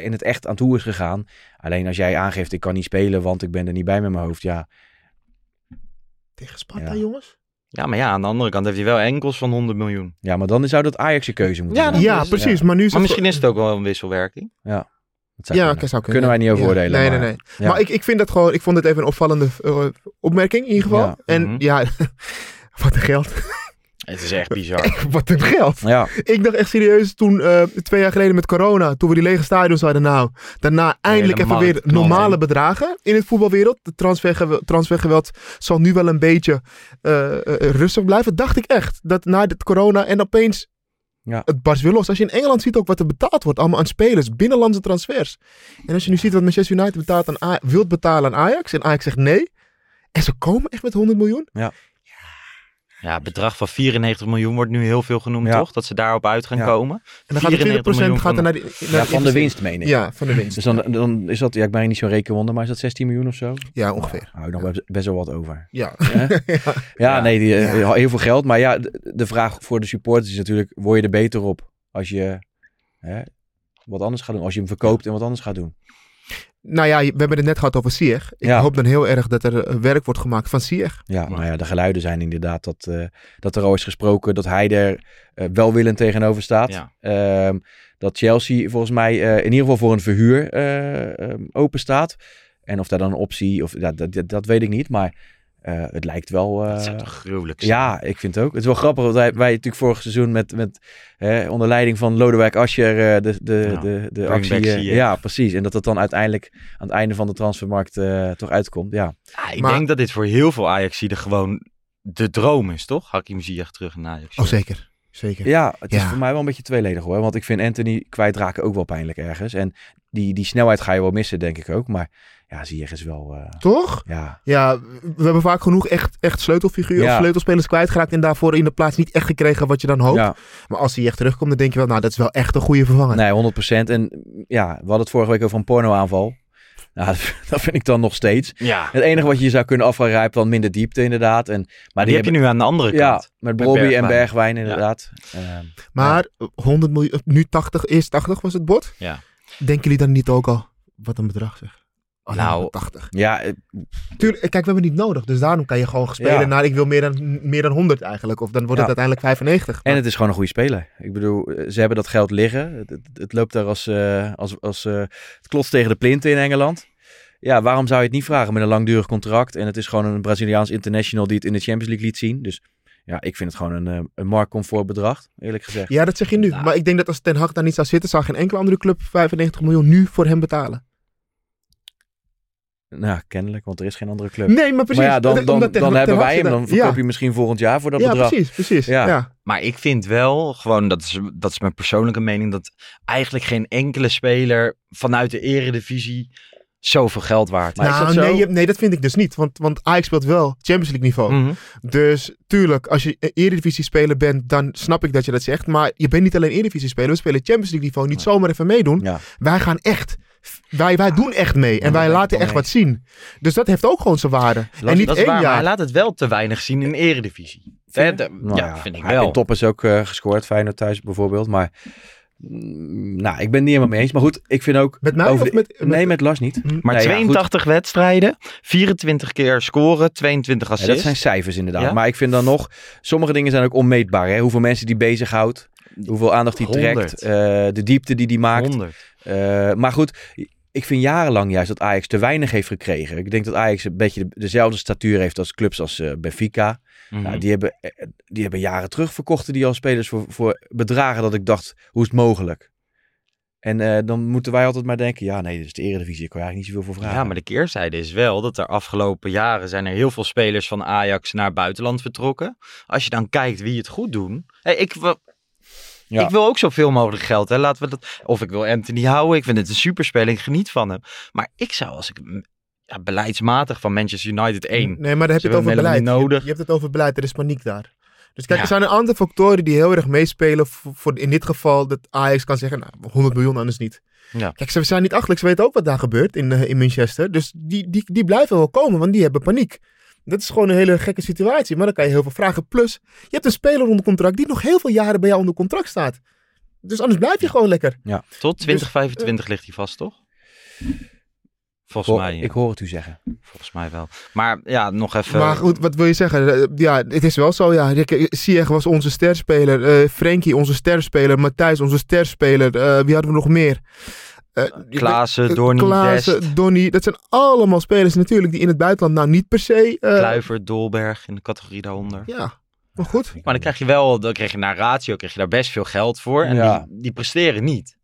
in het echt aan toe is gegaan. Alleen als jij aangeeft, ik kan niet spelen, want ik ben er niet bij met mijn hoofd. Ja, Tegen Sparta, Ja. jongens? Ja, maar ja, aan de andere kant heeft hij wel enkels van 100 miljoen. ja maar dan zou dat Ajax je keuze moeten Ja, zijn. Ja, is- precies. ja. Maar nu is Maar misschien is het ook wel een wisselwerking. Dat zou Ja, kunnen. oké, zou Kunnen wij niet over Ja. oordelen, Nee, maar- nee, nee. Ja. Maar ik, ik vind dat gewoon, ik vond het even een opvallende eh, opmerking in ieder geval. Ja. En Mhm. ja, wat een geld. Het is echt bizar. wat een geld. Ja, Ik dacht echt serieus toen, eh, twee jaar geleden met corona, toen we die lege stadions hadden. Nou, daarna eindelijk even weer normale bedragen in het voetbalwereld. De transfergew- transfergeweld zal nu wel een beetje eh, rustig blijven. Dacht ik echt. Dat na dit corona en opeens Ja. het barst weer los. Als je in Engeland ziet ook wat er betaald wordt, allemaal aan spelers, binnenlandse transfers. En als je nu ziet wat Manchester United betaalt aan A- wilt betalen aan Ajax en Ajax zegt nee. En ze komen echt met 100 miljoen. Ja, bedrag van 94 miljoen wordt nu heel veel genoemd, Ja. toch? Dat ze daarop uit gaan Ja. komen. En dan gaat er 94 20% gaat er miljoen naar, die, naar ja, de van de investering. winst, meen ik. Ja, van de winst. Dus dan, dan is dat, ja, ik ben niet zo'n rekenwonder, maar is dat 16 miljoen of zo? Ja, ongeveer. Hou ik nog best- best wel wat over. Ja. Ja, Ja. nee, die, eh, heel veel geld. Maar ja, de, de vraag voor de supporters is natuurlijk, word je er beter op als je hè, wat anders gaat doen? Als je hem verkoopt en wat anders gaat doen? Nou ja, we hebben het net gehad over Sieg. Ik Ja. hoop dan heel erg dat er eh, werk wordt gemaakt van Sieg. Ja, Maar- nou ja, de geluiden zijn inderdaad dat, eh, dat er al is gesproken dat hij er eh, welwillend tegenover staat. Ja. Ehm, dat Chelsea volgens mij eh, in ieder geval voor een verhuur eh, ehm, open staat. En of daar dan een optie, of, ja, dat, dat, dat weet ik niet. Maar eh, het lijkt wel... eh, dat zou toch gruwelijk zijn? ja, ik vind het ook. Het is wel grappig, want wij, wij natuurlijk vorig seizoen met, met hè, onder leiding van Lodewijk Asscher eh, de, de, Ja, de, de actie... ja, precies. En dat het dan uiteindelijk aan het einde van de transfermarkt eh, toch uitkomt. Ja, Ja, ik Maar- denk dat dit voor heel veel Ajaxiden gewoon de droom is, toch? Hakim Ziyech terug in Ajax. Oh, zeker. Zeker. ja het is voor mij wel een beetje tweeledig hoor. Want ik vind Anthony kwijtraken ook wel pijnlijk ergens. En die, die snelheid ga je wel missen, denk ik ook. Maar ja, Ziyech is wel... eh, Toch? ja, Ja, we hebben vaak genoeg echt, echt sleutelfiguren Ja. of sleutelspelers kwijtgeraakt en daarvoor in de plaats niet echt gekregen wat je dan hoopt. ja, Maar als hij echt terugkomt, dan denk je wel, nou, dat is wel echt een goede vervanger. nee, 100%. En ja, we hadden het vorige week over een pornoaanval. Nou, dat vind ik dan nog steeds. Ja, Het enige wat je zou kunnen afgrijpen, dan minder diepte inderdaad. En, maar maar die heb je nu aan de andere Ja, kant. met Met Bobby en Bergwijn. Bergwijn inderdaad. Ehm, Maar 100 miljoen, nu 80, eerst 80 was het bod. Ja. Denken jullie dan niet ook al, wat een bedrag zeg? Alleen Nou, maar 80. ja, eh, Tuurlijk, kijk, we hebben het niet nodig. Dus daarom kan je gewoon spelen Ja. naar, ik wil meer dan, meer dan 100 eigenlijk. Of dan wordt het uiteindelijk 95. en het is gewoon een goede speler. Ik bedoel, eh, ze hebben dat geld liggen. Het, het, het loopt daar als, eh, als, als eh, het klotst tegen de plinten in Engeland. Ja, waarom zou je het niet vragen met een langdurig contract? En het is gewoon een Braziliaans international die het in de Champions League liet zien. Dus ja, ik vind het gewoon een, eh, een marktcomfort bedrag, eerlijk gezegd. Ja, dat zeg je nu. Nou. Maar ik denk dat als Ten Hag daar niet zou zitten, zou geen enkele andere club 95 miljoen nu voor hem betalen. Nou, kennelijk, want er is geen andere club. Nee, maar precies. maar ja, dan, dan, dan hebben wij hem. Dan verkoop ja. je misschien volgend jaar voor dat Ja, bedrag. precies, precies. Ja. Ja. Maar ik vind wel, gewoon, dat is, dat is mijn persoonlijke mening, dat eigenlijk geen enkele speler vanuit de eredivisie zoveel geld waard is. Maar is nou, dat nee, nee, dat vind ik dus niet. Want, want Ajax speelt wel Champions League niveau. Mhm. Dus tuurlijk, als je Eredivisie speler bent, dan snap ik dat je dat zegt. Maar je bent niet alleen Eredivisie speler. We spelen Champions League niveau. Niet zomaar even meedoen. Ja. Wij gaan echt. Wij, wij doen echt mee. En wij laten echt mee wat zien. Dus dat heeft ook gewoon zijn waarde. en niet dat is één waar, maar hij jaar. laat het wel te weinig zien in eredivisie. De- Nou ja, vind ik hij heeft wel. in toppers ook eh, gescoord, Feyenoord thuis bijvoorbeeld. Maar mm, nou, ik ben het niet helemaal mee eens. Maar goed, ik vind ook... Met mij over of de- met- met- Nee, met Lars niet. Hm. Maar Nee, ja, goed. 82 wedstrijden, 24 keer scoren, 22 Ja, assists. dat zijn cijfers inderdaad. Ja? Maar ik vind dan nog, sommige dingen zijn ook onmeetbaar. Hè? Hoeveel mensen die bezighoudt, hoeveel aandacht die trekt, 100. eh, de diepte die die maakt. 100. Eh, maar goed, ik vind jarenlang juist dat Ajax te weinig heeft gekregen. Ik denk dat Ajax een beetje de- dezelfde statuur heeft als clubs als eh, Benfica. Mhm. Nou, die, hebben, die hebben jaren terug verkochten die al spelers voor, voor bedragen dat ik dacht, hoe is het mogelijk? En dan moeten wij altijd maar denken, ja nee, dit is de eredivisie, ik kan eigenlijk niet zoveel voor vragen. Ja, maar de keerzijde is wel dat er afgelopen jaren zijn er heel veel spelers van Ajax naar buitenland vertrokken. Als je dan kijkt wie het goed doen. Hey, ik, Ja. ik wil ook zoveel mogelijk geld. Hè. Laten we dat, of ik wil Anthony houden. Ik vind het een superspeler. Ik geniet van hem. Maar ik zou als ik ja, beleidsmatig van Manchester United 1. Nee, maar dan heb je het over beleid. Je, hebt het over beleid, er is paniek daar. Dus kijk, Ja. er zijn een aantal factoren die heel erg meespelen voor, voor in dit geval dat Ajax kan zeggen, nou, 100 miljoen anders niet. Ja. Kijk, ze zijn niet achterlijk, ze weten ook wat daar gebeurt in, eh, in Manchester. Dus die, die, die blijven wel komen, want die hebben paniek. Dat is gewoon een hele gekke situatie, maar dan kan je heel veel vragen. Plus, je hebt een speler onder contract die nog heel veel jaren bij jou onder contract staat. Dus anders blijf je gewoon lekker. Tot 2025 ligt hij vast, toch? Volgens mij, ja. Ik hoor het u zeggen. volgens mij wel. Maar ja, nog even. Maar goed, wat wil je zeggen? Eh, Ja, het is wel zo. Ja, Rick- Ziyech was onze sterspeler. eh Frenkie onze sterspeler. Matthijs onze sterspeler. eh, wie hadden we nog meer? Eh, Klaassen, eh, Donny, Klaassen, Dest. Donny. Dat zijn allemaal spelers natuurlijk die in het buitenland nou niet per se... eh, Kluivert, Dolberg in de categorie daaronder. Ja, maar goed. Maar dan krijg je wel, dan krijg je naar ratio, krijg je daar best veel geld voor. En Ja. die, die presteren niet.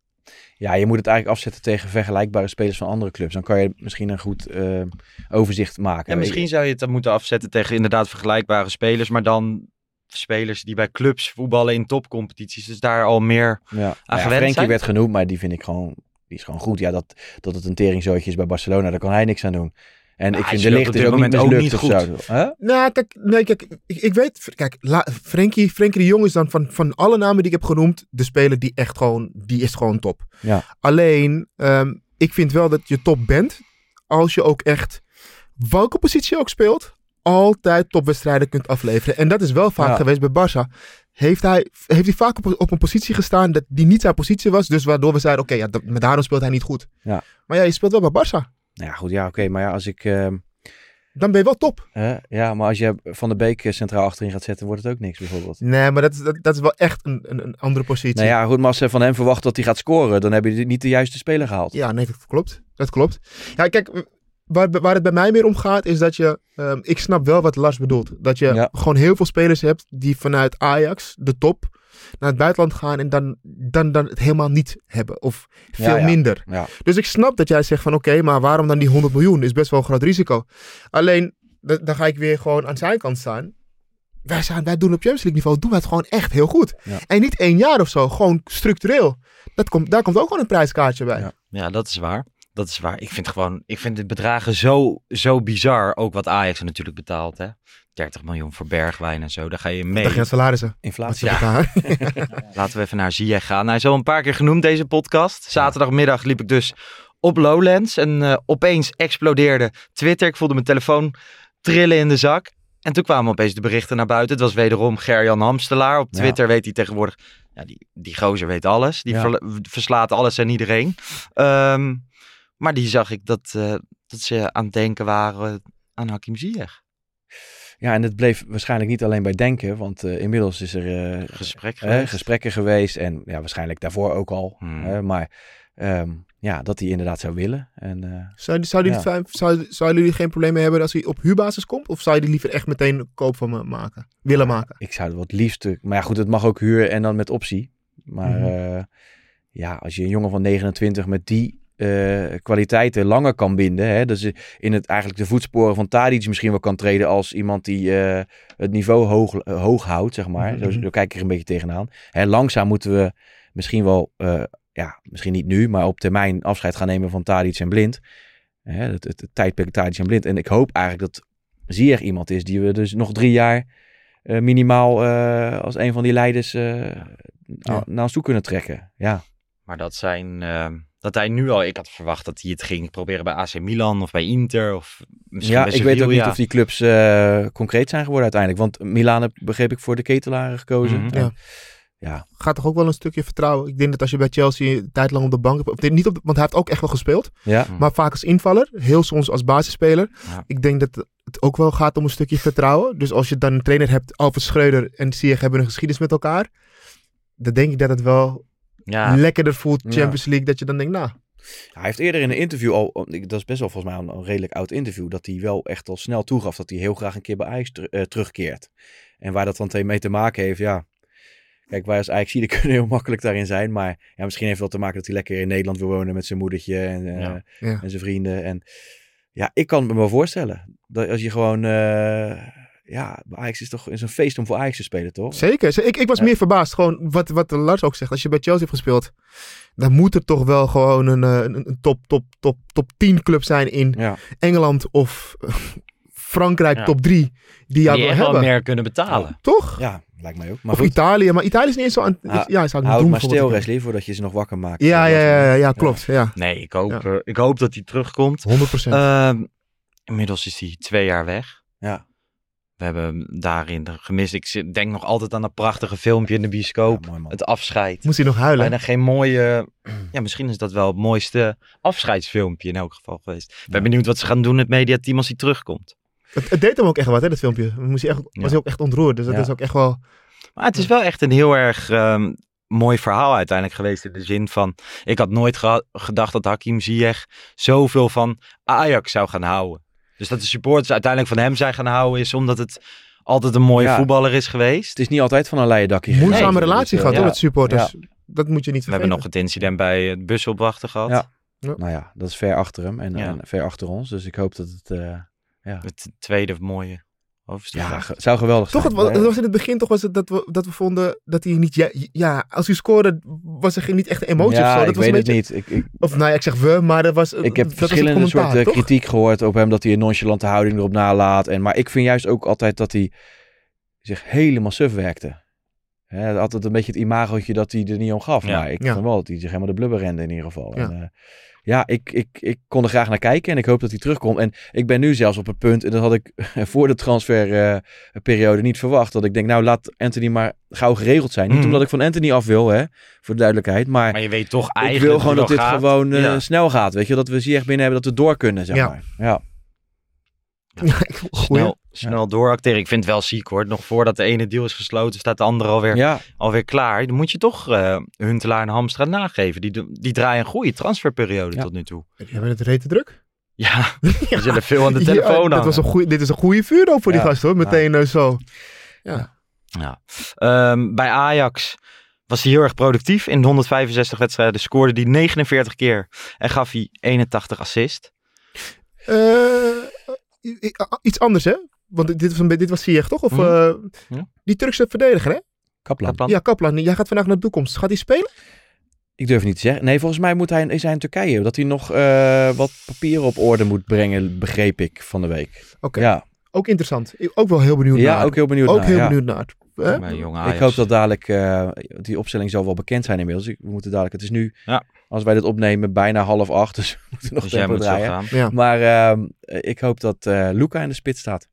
Ja, je moet het eigenlijk afzetten tegen vergelijkbare spelers van andere clubs. Dan kan je misschien een goed eh, overzicht maken. En misschien zou je het dan moeten afzetten tegen inderdaad vergelijkbare spelers, maar dan spelers die bij clubs voetballen in topcompetities, dus daar al meer Ja, Nou ja, gewend Frenkie zijn? werd genoemd, maar die vind ik gewoon, die is gewoon goed. Ja, dat, dat het een teringzootje is bij Barcelona, daar kan hij niks aan doen. En Nou, ik vind de licht is ook niet moment ook niet of zo. Huh? Nou, kijk, nee, kijk ik, ik weet... Kijk, La, Frenkie, Frenkie de Jong is dan van, van alle namen die ik heb genoemd... de speler die echt gewoon... Die is gewoon top. Ja. Alleen, ehm, ik vind wel dat je top bent... als je ook echt... welke positie je ook speelt... altijd topwedstrijden kunt afleveren. En dat is wel vaak Ja. geweest bij Barça. Heeft hij, heeft hij vaak op, op een positie gestaan... dat die niet zijn positie was. Dus waardoor we zeiden... oké, ja, maar daarom speelt hij niet goed. Ja. Maar ja, je speelt wel bij Barça. Nou ja, goed, ja, oké. maar ja, als ik... ehm, Dan ben je wel top. ja, maar als je Van de Beek eh, centraal achterin gaat zetten, wordt het ook niks bijvoorbeeld. Nee, maar dat is, dat, dat is wel echt een, een, een andere positie. Nou ja, goed, maar als ze van hem verwachten dat hij gaat scoren, dan heb je niet de juiste speler gehaald. Ja, nee, dat klopt. Dat klopt. Ja, kijk, waar, waar het bij mij meer om gaat, is dat je... ehm, ik snap wel wat Lars bedoelt. Dat je Ja. gewoon heel veel spelers hebt die vanuit Ajax, de top, naar het buitenland gaan en dan, dan, dan het helemaal niet hebben. Of veel Ja, ja. minder. Ja. Dus ik snap dat jij zegt van oké, maar waarom dan die 100 miljoen? Is best wel een groot risico. Alleen, da- dan ga ik weer gewoon aan zijn kant staan. Wij, zijn, wij doen op Champions League niveau, doen wij het gewoon echt heel goed. Ja. En niet één jaar of zo, gewoon structureel. Dat komt, daar komt ook gewoon een prijskaartje bij. Ja. Ja, dat is waar. Dat is waar. Ik vind gewoon, ik vind de bedragen zo, zo bizar. Ook wat Ajax er natuurlijk betaalt, hè. 30 miljoen voor Bergwijn en zo. Daar ga je mee. Dacht je aan salarissen? Inflatie. Laten we even naar Ziyech gaan. Hij is al een paar keer genoemd deze podcast. Zaterdagmiddag liep ik dus op Lowlands en eh, opeens explodeerde Twitter. Ik voelde mijn telefoon trillen in de zak. En toen kwamen opeens de berichten naar buiten. Het was wederom Gerjan Hamstelaar. Op Ja. Twitter weet hij tegenwoordig... Ja, die, die gozer weet alles. Die Ja. verslaat alles en iedereen. Ehm, maar die zag ik dat, eh, dat ze aan het denken waren aan Hakim Ziyech. Ja, en het bleef waarschijnlijk niet alleen bij denken, want eh, inmiddels is er eh, Gesprek geweest. gesprekken geweest en ja, waarschijnlijk daarvoor ook al. Hmm. hè, maar ehm, ja, dat hij inderdaad zou willen. En, eh, Zou, zou, jullie Ja. zou, zouden jullie geen probleem mee hebben als hij op huurbasis komt? Of zou je die liever echt meteen een koop van me maken? Willen maken? ik zou het wat liefst... Maar ja, goed, het mag ook huur en dan met optie. Maar Mhm. eh, ja, als je een jongen van 29 met die eh, kwaliteiten langer kan binden. Hè, dus in het eigenlijk de voetsporen van Tadic misschien wel kan treden als iemand die eh, het niveau hoog, eh, hoog houdt, zeg maar. Mhm. Zo, zo kijk ik er een beetje tegenaan. Hè, langzaam moeten we misschien wel, ja, misschien niet nu, maar op termijn afscheid gaan nemen van Tadic en Blind. Hè, het, het, het tijdperk Tadic en Blind. En ik hoop eigenlijk dat Ziyech iemand is die we dus nog drie jaar minimaal als een van die leiders Ja. naar ons toe kunnen trekken. Ja. Maar dat zijn, dat hij nu al... Ik had verwacht dat hij het ging proberen bij AC Milan of bij Inter of misschien Ja, bij ik weet ook niet of die clubs eh, concreet zijn geworden uiteindelijk. Want Milan heb, begreep ik voor de ketelaren gekozen. Mhm. Ja. ja. Gaat toch ook wel een stukje vertrouwen. Ik denk dat als je bij Chelsea een tijd lang op de bank hebt, of dit niet op de- want hij heeft ook echt wel gespeeld, ja. maar vaak als invaller, heel soms als basisspeler. Ja. Ik denk dat het ook wel gaat om een stukje vertrouwen. Dus als je dan een trainer hebt, Alfred Schreuder en Ziyech hebben een geschiedenis met elkaar, dan denk ik dat het wel Ja, lekkerder voelt, Ja. Champions League, dat je dan denkt, nou, Hij heeft eerder in een interview al, dat is best wel volgens mij een, een redelijk oud interview, dat hij wel echt al snel toegaf dat hij heel graag een keer bij Ajax ter- eh, terugkeert. En waar dat dan mee te maken heeft, ja. Kijk, wij als Ajax die kunnen heel makkelijk daarin zijn, maar ja, misschien heeft het wel te maken dat hij lekker in Nederland wil wonen met zijn moedertje en, eh, Ja. Ja. en zijn vrienden. En ja, ik kan me wel voorstellen dat als je gewoon, eh, ja, Ajax is toch is een feest om voor Ajax te spelen, toch? Zeker. Ik, ik was Ja. meer verbaasd. Gewoon wat, wat Lars ook zegt. Als je bij Chelsea heeft gespeeld, dan moet er toch wel gewoon een, eh, een, een top, top, top, top 10 club zijn in Ja. Engeland of Frankrijk Ja. top 3 die jou wel hebben. meer kunnen betalen. Toch? ja, lijkt mij ook. Maar Of goed, Italië. Maar Italië is niet eens zo aan... Ah, ja, zou houd doen. maar voor stil, Wesley, voordat je ze nog wakker maakt. Ja, ja, ja, ja, ja, Ja. klopt. Ja. Nee, ik hoop, Ja. ik hoop dat hij terugkomt. 100%. Ehm, inmiddels is hij twee jaar weg. Ja. We hebben daarin gemist. Ik denk nog altijd aan dat prachtige filmpje in de bioscoop. Ja, mooi man. het afscheid. Moest hij nog huilen? Bijna geen mooie... Ja, misschien is dat wel het mooiste afscheidsfilmpje in elk geval geweest. Ik ben benieuwd wat ze gaan doen in het mediateam als hij terugkomt. Het, het deed hem ook echt wat, hè, dat filmpje. Moest hij echt, was Ja. hij ook echt ontroerd. Dus dat Ja. is ook echt wel... Maar het is wel echt een heel erg ehm, mooi verhaal uiteindelijk geweest. In de zin van, ik had nooit gedacht dat Hakim Ziyech zoveel van Ajax zou gaan houden. Dus dat de supporters uiteindelijk van hem zijn gaan houden is omdat het altijd een mooie Ja. voetballer is geweest. Het is niet altijd van een leien dakje. Moeizame relatie gehad, ja. hoor, met supporters. Dat moet je niet We hebben vergeten. nog het incident bij het busopwachten gehad. Ja. Nou ja, dat is ver achter hem en, Ja. en ver achter ons. Dus ik hoop dat het... eh, Het tweede mooie hoofdstuk. ja, ge- zou geweldig Toch, zijn. Maar, het was in het begin toch was het dat we, dat we vonden dat hij niet... Ja, ja, als hij scoorde was er geen, niet echt een emotie ja, of zo. Dat ik was weet een het beetje, niet. Ik, ik, Of nou ja, ik zeg we, maar dat was ik heb verschillende soorten toch? kritiek gehoord op hem dat hij een nonchalante houding erop nalaat. En, maar ik vind juist ook altijd dat hij zich helemaal suf werkte. Hè, altijd een beetje het imagootje dat hij er niet om gaf. Ja. Maar ik Ja. vond wel dat hij zich helemaal de blubber rende in ieder geval. Ja. En, eh, ja, ik, ik, ik kon er graag naar kijken en ik hoop dat hij terugkomt. En ik ben nu zelfs op het punt, en dat had ik voor de transferperiode niet verwacht, dat ik denk, nou laat Anthony maar gauw geregeld zijn. Niet Mhm. omdat ik van Anthony af wil, hè, voor de duidelijkheid. Maar, Maar je weet toch ik eigenlijk wil gewoon dat dit gaat. gewoon eh, Ja. snel gaat. Weet je, dat we Ziyech binnen hebben, dat we door kunnen, zeg Ja. maar. Ja. Ja. Snel, snel dooracteren. Ik vind het wel ziek hoor. Nog voordat de ene deal is gesloten, staat de andere alweer, ja, alweer klaar. Dan moet je toch eh Huntelaar en Hamstra nageven. Die, die draaien een goede transferperiode Ja. tot nu toe. Die hebben het rete druk. Ja, we zullen veel aan de Ja, telefoon dat was een goeie, Dit is een goede vuurdoop voor die Ja. gast hoor. Meteen eh, zo. Ja. Ja. Ehm, bij Ajax was hij heel erg productief. In de 165 wedstrijden scoorde hij 49 keer en gaf hij 81 assist. Eh, i- iets anders hè? Want dit was, dit was Ziyech toch? Of Mhm. eh, Ja. die Turkse verdediger hè? Kaplan. Kaplan. Ja, Kaplan. Jij gaat vandaag naar de toekomst. Gaat hij spelen? Ik durf niet te zeggen. Nee, volgens mij moet hij, is hij in Turkije. Dat hij nog eh, wat papieren op orde moet brengen, begreep ik van de week. Oké. Ja, Ook interessant. Ik- Ook wel heel benieuwd ja naar. ook heel benieuwd Ook naar, heel ja. benieuwd naar. Hè? Bij jonge Ajax. Ik hoop dat dadelijk, eh, die opstelling zal wel bekend zijn inmiddels. We moeten dadelijk, het is nu, Ja. als wij dit opnemen, bijna half acht. Dus we moeten nog Dus tempo draaien. Ja. Maar ehm, ik hoop dat eh Luca in de spits staat.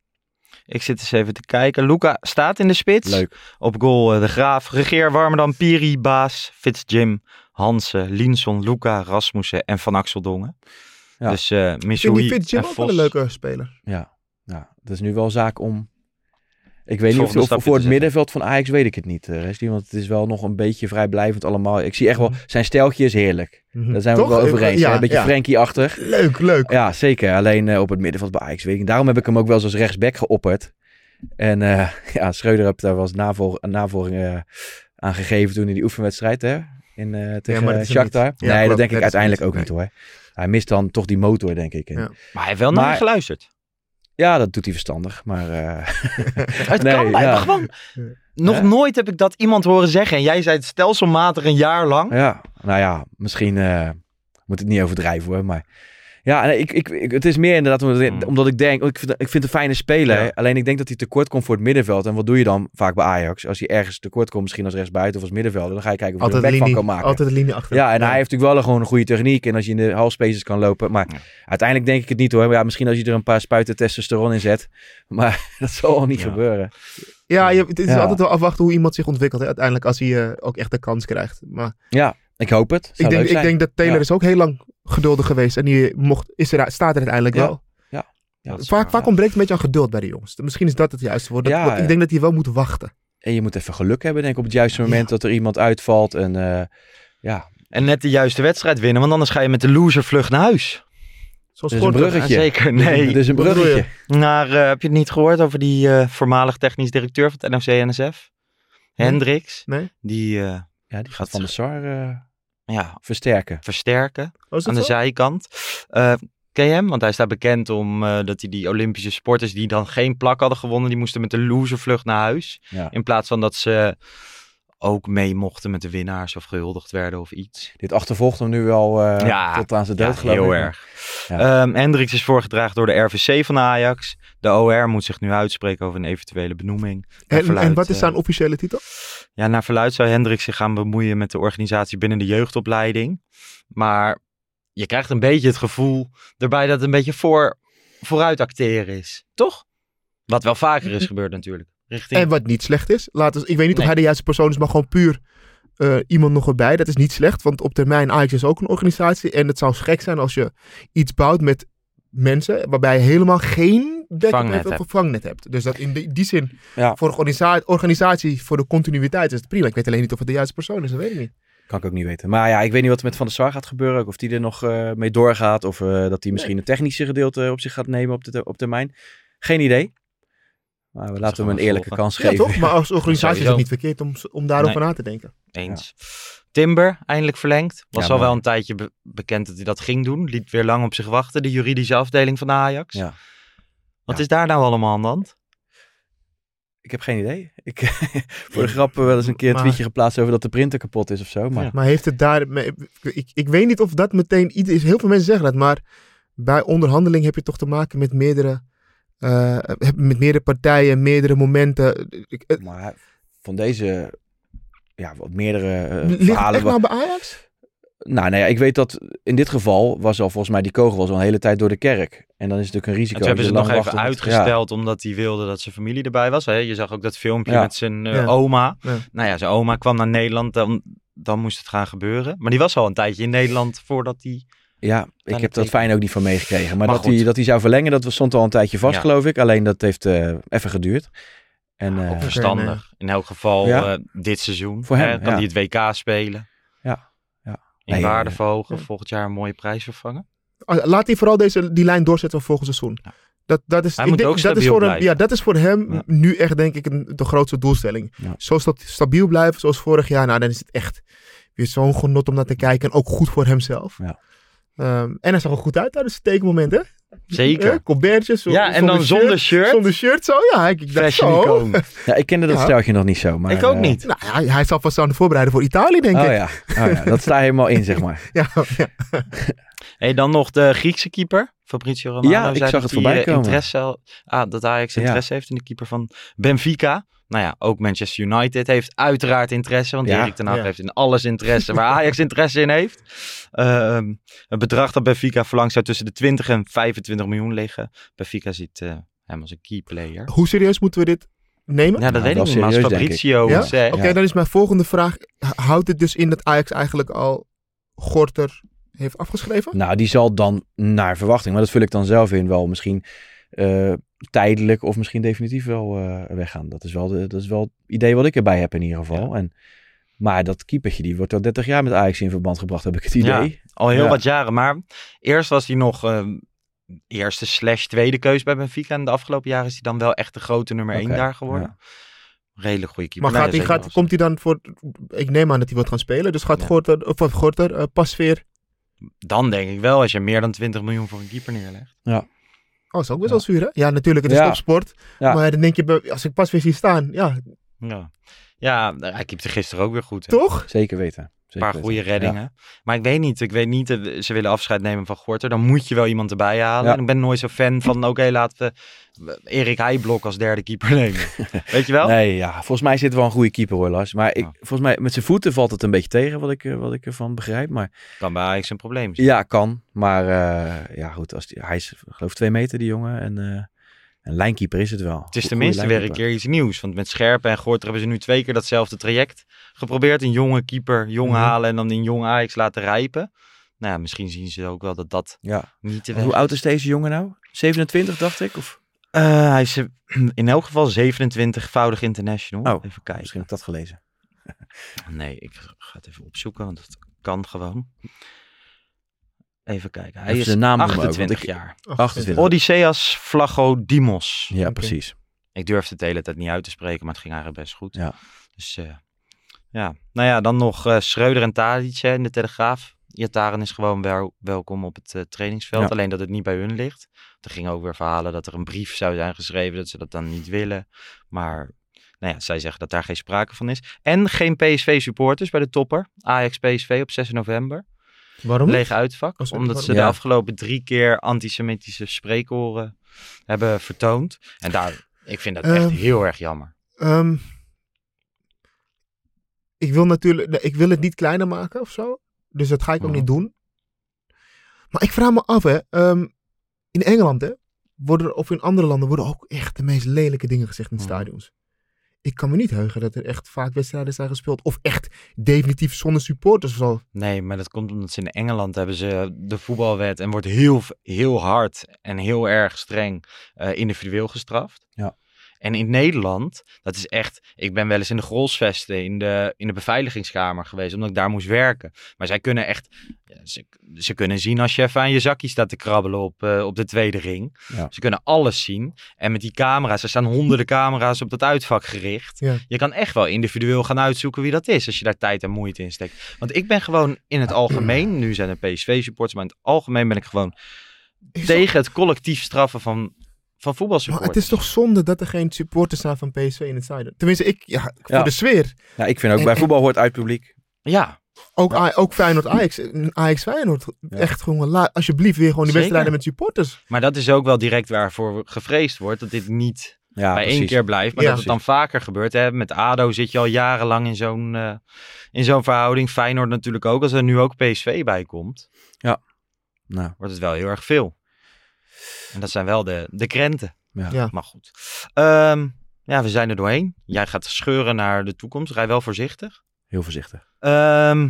Ik zit eens even te kijken. Luca staat in de spits. Leuk. Op goal eh, De Graaf, Regeer, Warmerdam, Piri, Baas, Fitz Jim, Hansen, Linson, Luca, Rasmussen en Van Axel Dongen. Ja. Dus eh Ik vind die Missouri Jim ook wel een leuke speler. Ja, ja, het is nu wel zaak om... Ik weet niet of, voor het middenveld van Ajax weet ik het niet, uh, Resli, want het is wel nog een beetje vrijblijvend allemaal. Ik zie echt wel, Mhm. zijn stijltje is heerlijk. Mhm. Daar zijn we Toch? wel over eens. Ja, hè? Een beetje ja. Frenkie-achtig. Leuk, leuk. Ja, zeker. Alleen eh, op het middenveld bij Ajax weet ik niet. Daarom heb ik hem ook wel eens als rechtsback geopperd. En eh, ja, Schreuder heeft daar wel eens navol navolging eh, aan gegeven toen in die oefenwedstrijd hè? In, eh tegen ja, Shakhtar. nee, klopt. dat denk ik uiteindelijk niet. ook niet hoor. Hij mist dan toch die motor, denk ik. En, Ja. ja. Maar hij heeft wel naar Maar- je geluisterd. dat doet hij verstandig. Maar eh, Het Nee, kan ja. Gewoon, nog nooit heb ik dat iemand horen zeggen. En jij zei het stelselmatig een jaar lang. ja, nou ja, misschien eh, moet het niet overdrijven hoor. Maar Ja, nee, ik, ik, ik- het is meer inderdaad omdat, ik- Hmm. omdat ik denk, ik vind, ik vind het een fijne speler. Ja. Alleen ik denk dat hij tekort komt voor het middenveld. En wat doe je dan vaak bij Ajax? Als hij ergens tekort komt, misschien als rechtsbuiten of als middenvelder, dan ga je kijken of je er een de back van linie, kan maken. altijd de linie achter. Ja, en hij heeft natuurlijk wel gewoon een goede techniek. En als je in de half spaces kan lopen. Maar Ja. uiteindelijk denk ik het niet hoor. Maar ja, misschien als je er een paar spuiten testosteron in zet. Maar dat zal al niet Ja. gebeuren. Ja, je, het is Ja. altijd wel afwachten hoe iemand zich ontwikkelt. Hè, uiteindelijk als hij eh, ook echt de kans krijgt. Maar Ja, ik hoop het. Zou ik denk, leuk ik denk dat Taylor Ja. is ook heel lang geduldig geweest. En die mocht, is er, staat er uiteindelijk Ja. wel. Ja, is Vaak, waar, vaak ja. ontbreekt een beetje aan geduld bij de jongens. Misschien is dat het juiste woord. Dat- Ja, ik ja. denk dat hij wel moet wachten. En je moet even geluk hebben, denk ik, op het juiste moment dat er iemand uitvalt. En eh, ja, En net de juiste wedstrijd winnen, want anders ga je met de loser vlug naar huis. Zoals Dus een bruggetje. Ja, zeker, nee. dus een bruggetje. Naar, eh, heb je het niet gehoord over die eh, voormalig technisch directeur van het NOC-NSF? Hendricks. Nee? Die eh, Ja, die gaat Van de Sar ja, versterken. versterken Oh, aan de zo? zijkant. Eh, ken je hem? Want hij staat bekend om eh, dat hij die Olympische sporters die dan geen plak hadden gewonnen, die moesten met de loservlucht naar huis. Ja. In plaats van dat ze ook mee mochten met de winnaars of gehuldigd werden of iets. Dit achtervolgt hem nu wel eh, Ja, tot aan zijn dood, Ja, geloof ik. heel erg. Ja. Ehm, Hendricks is voorgedragen door de RVC van Ajax. De OR moet zich nu uitspreken over een eventuele benoeming. En, verluid, en wat is eh, zijn officiële titel? Ja, naar verluid zou Hendricks zich gaan bemoeien met de organisatie binnen de jeugdopleiding. Maar je krijgt een beetje het gevoel erbij dat het een beetje voor, vooruit acteren is. Toch? Wat wel vaker is gebeurd natuurlijk. Richting... En wat niet slecht is. Laten we, ik weet niet Nee. of hij de juiste persoon is, maar gewoon puur eh, iemand nog erbij. Dat is niet slecht, want op termijn Ajax is ook een organisatie. En het zou gek zijn als je iets bouwt met mensen waarbij je helemaal geen Vangnet hebt of vangnet hebt. Dus dat in die, die zin, Ja. voor een organisa- organisatie, voor de continuïteit is het prima. Ik weet alleen niet of het de juiste persoon is, dat weet ik niet. Kan ik ook niet weten. Maar ja, ik weet niet wat er met Van der Sar gaat gebeuren. Of die er nog eh, mee doorgaat. Of eh, dat hij misschien een technische gedeelte op zich gaat nemen op, de, op termijn. Geen idee. Maar we laten hem een eerlijke volgen. kans Ja, geven. toch? Maar als organisatie is het niet verkeerd om, om daarover Nee. na te denken. Eens. Timber, eindelijk verlengd. Was Ja, al wel een tijdje be- bekend dat hij dat ging doen. Liet weer lang op zich wachten, de juridische afdeling van de Ajax. Ja. Wat Ja. is daar nou allemaal aan de hand? Ik heb geen idee. Ik, voor de grap wel eens een keer een Maar- tweetje geplaatst over dat de printer kapot is of zo. Maar Ja. Maar heeft het daar... Ik, ik weet niet of dat meteen iets is. Heel veel mensen zeggen dat, maar bij onderhandeling heb je toch te maken met meerdere, eh, met meerdere partijen, meerdere momenten. Ik- het- Maar van deze, ja, wat meerdere eh, Ligt het verhalen. nou bij Ajax? Nou, nou ja, ik weet dat in dit geval was al volgens mij die kogel was al een hele tijd door de kerk. En dan is het natuurlijk een risico. En toen hebben ze het nog even uitgesteld omdat hij wilde dat zijn familie erbij was. Hè? Je zag ook dat filmpje Ja. met zijn eh, Ja. oma. Ja. Nou ja, zijn oma kwam naar Nederland, dan, dan moest het gaan gebeuren. Maar die was al een tijdje in Nederland voordat hij... Ja, ik het heb dat fijn ook niet van meegekregen. Maar, Maar dat, hij, dat hij zou verlengen, dat stond al een tijdje vast, Ja. geloof ik. Alleen dat heeft eh, even geduurd. En eh, verstandig. In elk geval Ja. eh, dit seizoen. Voor hem, hè, kan ja. hij het WK spelen. Ja, ja. In Nee, waarde eh, verhogen. ja. Volgend jaar een mooie prijs vervangen. Ah, Laat hij vooral deze, die lijn doorzetten voor volgend seizoen. Ja. Dat, dat is, Hij ik moet denk, ook dat is stabiel voor hem, blijven. ja, dat is voor hem Ja. nu echt denk ik een, de grootste doelstelling. Ja. Zo sta- stabiel blijven zoals vorig jaar. Nou, dan is het echt weer zo'n genot om naar te kijken. En ook goed voor hemzelf. Ja. Ehm, en hij zag er goed uit tijdens het tekenmoment, hè? Zeker. Eh, Colbertjes. zo- Ja, en dan zonder shirt. Zonder shirt, zo. Ja, ik, ik dacht zo. ja, ik kende dat Ja. steltje nog niet zo. Maar, ik ook eh, niet. Nou, hij, hij zal vast aan het voorbereiden voor Italië, denk Oh ik. ja. oh ja, dat staat helemaal in, zeg maar. Ja, ja. Hey, dan nog de Griekse keeper, Fabrizio Romano. Ja, ik zag dat het voorbij eh, komen. Interesse, ah, dat Ajax Ja. interesse heeft in de keeper van Benfica. Nou ja, ook Manchester United heeft uiteraard interesse. Want Ja, Erik ten Hag ja. heeft in alles interesse waar Ajax interesse in heeft. Ehm het bedrag dat Benfica verlangt zou tussen de 20 en 25 miljoen liggen. Benfica ziet eh, hem als een key player. Hoe serieus moeten we dit nemen? Ja, dat Nou, weet ik niet. Maar als. Fabrizio Ja? Oké, dan is mijn volgende vraag. Houdt het dus in dat Ajax eigenlijk al Gorter heeft afgeschreven? Nou, die zal dan naar verwachting, maar dat vul ik dan zelf in, wel misschien eh, tijdelijk of misschien definitief wel eh, weggaan. Dat is wel, de, dat is wel het idee wat ik erbij heb in ieder geval. En, maar dat keepertje, die wordt al 30 jaar met Ajax in verband gebracht, heb ik het idee. Al heel Ja. wat jaren. Maar eerst was hij nog ehm, eerste slash tweede keus bij Benfica. En de afgelopen jaren is hij dan wel echt de grote nummer Oké, één daar geworden. Redelijk goede keeper. Maar gaat hij, gaat, komt hij dan voor... Ik neem aan dat hij wordt gaan spelen. Dus gaat Ja. Gorter, of wat Gorter, eh, Pasveer... was. Dan denk ik wel, als je meer dan 20 miljoen voor een keeper neerlegt. Oh, is ook best wel zuur, hè? Ja, natuurlijk, het is Ja. topsport. Ja. Maar dan denk je, als ik Pasveer zie staan, ja, Ja, ja hij keepte gisteren ook weer goed. hè. toch? Zeker weten. Een paar goede Ja. reddingen. Maar ik weet niet, ik weet niet, ze willen afscheid nemen van Gorter. Dan moet je wel iemand erbij halen. Ja. Ik ben nooit zo fan van, oké, laten we Erik Heijblok als derde keeper nemen. weet je wel? Nee, ja, volgens mij zit er wel een goede keeper hoor, Lars. Maar ik, volgens mij met zijn voeten valt het een beetje tegen, wat ik, eh, wat ik ervan begrijp. Maar Kan bij Ajax een probleem zijn. ja, kan. Maar eh, ja, goed, als die, hij is geloof ik twee meter, die jongen. En eh, een lijnkeeper is het wel. Het is tenminste weer een keer iets nieuws. Want met Scherpen en Gorter hebben ze nu twee keer datzelfde traject geprobeerd. Een jonge keeper jong Mhm. halen en dan in jong Ajax laten rijpen. Nou ja, misschien zien ze ook wel dat dat Ja. niet te Hoe oud is deze jongen nou? 27, dacht ik? Of Eh, hij is eh, in elk geval 27-voudig international. Oh, even kijken. misschien heb ik dat gelezen. Nee, ik ga het even opzoeken, want dat kan gewoon. Even kijken. Hij Even is zijn naam noemen ook, 28 want ik- jaar. 28. Odysseas Flagodimos. Ja, Oké. precies. Ik durfde het de hele tijd niet uit te spreken, maar het ging eigenlijk best goed. Ja. Dus eh, ja. Nou ja, dan nog eh Schreuder en Tadic hè, in de Telegraaf. Iataren is gewoon wel, welkom op het eh, trainingsveld. Ja. Alleen dat het niet bij hun ligt. Er gingen ook weer verhalen dat er een brief zou zijn geschreven dat ze dat dan niet willen. Maar nou ja, zij zeggen dat daar geen sprake van is. En geen PSV-supporters bij de topper. Ajax-PSV op 6 november. Waarom? Leeg uitvak. Omdat ze de Ja. afgelopen drie keer antisemitische spreekhoren hebben vertoond. En daar, ik vind dat echt Ehm, heel erg jammer. Ehm, ik wil natuurlijk, ik wil het niet kleiner maken of zo. Dus dat ga ik ook Mhm. niet doen. Maar ik vraag me af, hè. ehm, in Engeland, hè, worden of in andere landen, worden ook echt de meest lelijke dingen gezegd in Mhm. stadions. Ik kan me niet heugen dat er echt vaak wedstrijden zijn gespeeld. Of echt definitief zonder supporters of zo. Nee, maar dat komt omdat ze in Engeland hebben ze de voetbalwet en wordt heel, heel hard en heel erg streng eh, individueel gestraft. Ja. En in Nederland, dat is echt, ik ben wel eens in de Grolsvesten in de, in de beveiligingskamer geweest, omdat ik daar moest werken. Maar zij kunnen echt, ze, ze kunnen zien als je even aan je zakje staat te krabbelen op, eh, op de tweede ring. Ja. Ze kunnen alles zien. En met die camera's, er staan honderden camera's op dat uitvak gericht. Ja. Je kan echt wel individueel gaan uitzoeken wie dat is, als je daar tijd en moeite in steekt. Want ik ben gewoon in het algemeen, nu zijn er PSV-supporters, maar in het algemeen ben ik gewoon Is tegen het collectief straffen van, van Maar het is toch zonde dat er geen supporters zijn van PSV in het stadion. Tenminste, ik, ja, voor Ja. de sfeer. Ja, ik vind ook En- bij en- voetbal hoort uit publiek. Ja, Ook, ook Feyenoord Ajax. Ajax Feyenoord. Echt gewoon, alsjeblieft weer gewoon die wedstrijden met supporters. maar dat is ook wel direct waarvoor gevreesd wordt, dat dit niet Ja, bij één keer blijft, maar Ja. dat het dan vaker gebeurt. Hè? Met ADO zit je al jarenlang in zo'n eh, in zo'n verhouding. Feyenoord natuurlijk ook. Als er nu ook PSV bij komt, Nou, wordt het wel heel erg veel. En dat zijn wel de, de krenten. ja. Ja. Maar goed. Ehm, ja, we zijn er doorheen. Jij gaat scheuren naar de toekomst. Rij wel voorzichtig. Heel voorzichtig. Ehm,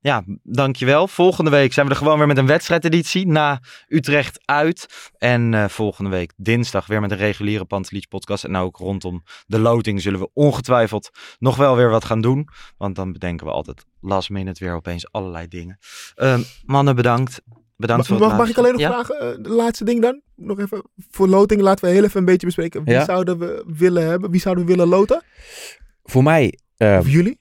ja, dankjewel. Volgende week zijn we er gewoon weer met een wedstrijdeditie na Utrecht uit. En eh, volgende week dinsdag weer met een reguliere Pantelic podcast. En ook rondom de loting zullen we ongetwijfeld nog wel weer wat gaan doen. Want dan bedenken we altijd last minute weer opeens allerlei dingen. Ehm, mannen, bedankt. Bedankt Mag, voor het mag, mag ik alleen nog vragen, eh, de laatste ding dan? Nog even voor loting, laten we heel even een beetje bespreken. Wie Ja. zouden we willen hebben? Wie zouden we willen loten? Voor mij, Of jullie?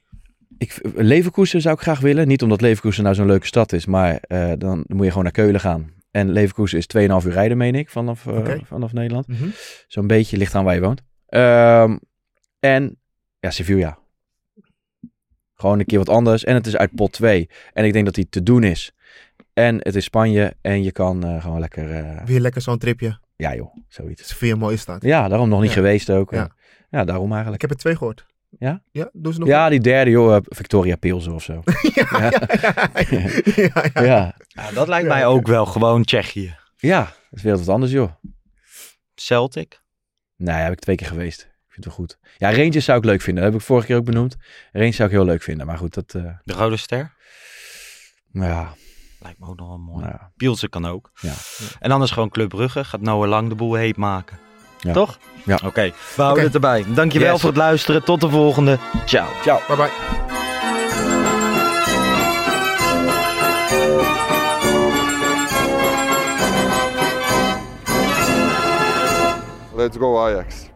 ik, Leverkusen zou ik graag willen. Niet omdat Leverkusen nou zo'n leuke stad is, maar eh, dan moet je gewoon naar Keulen gaan. En Leverkusen is 2,5 uur rijden, meen ik, vanaf, eh, vanaf Nederland. Mhm. Zo'n beetje ligt aan waar je woont. Ehm, en ja, Sevilla. Gewoon een keer wat anders. En het is uit pot 2. En ik denk dat die te doen is. En het is Spanje. En je kan eh, gewoon lekker... eh, Weer lekker zo'n tripje. ja joh, zoiets. Sfeer mooi staat. Ja, daarom nog niet Ja. geweest ook. Ja. Ja, daarom Ik eigenlijk. heb er twee gehoord. Ja? Ja, doen ze nog Ja, die derde joh, eh, Victoria Pilsen of zo. ja, ja, ja, dat lijkt mij ook wel gewoon Tsjechië. ja, dat is weer wat anders joh. Celtic. Nee, heb ik twee keer geweest. Ik vind het wel goed. Ja, Rangers zou ik leuk vinden. Dat heb ik vorige keer ook benoemd. Rangers zou ik heel leuk vinden. Maar goed, dat... eh, De Rode Ster. ja, Lijkt me ook nog wel mooi. ja. Pielsen kan ook. Ja. En anders gewoon Club Brugge. Gaat Noah Lang de boel heet maken. Ja. Toch? Ja. Oké, we houden het erbij. Dankjewel Yes. voor het luisteren. Tot de volgende. Ciao. Bye bye. Let's go Ajax.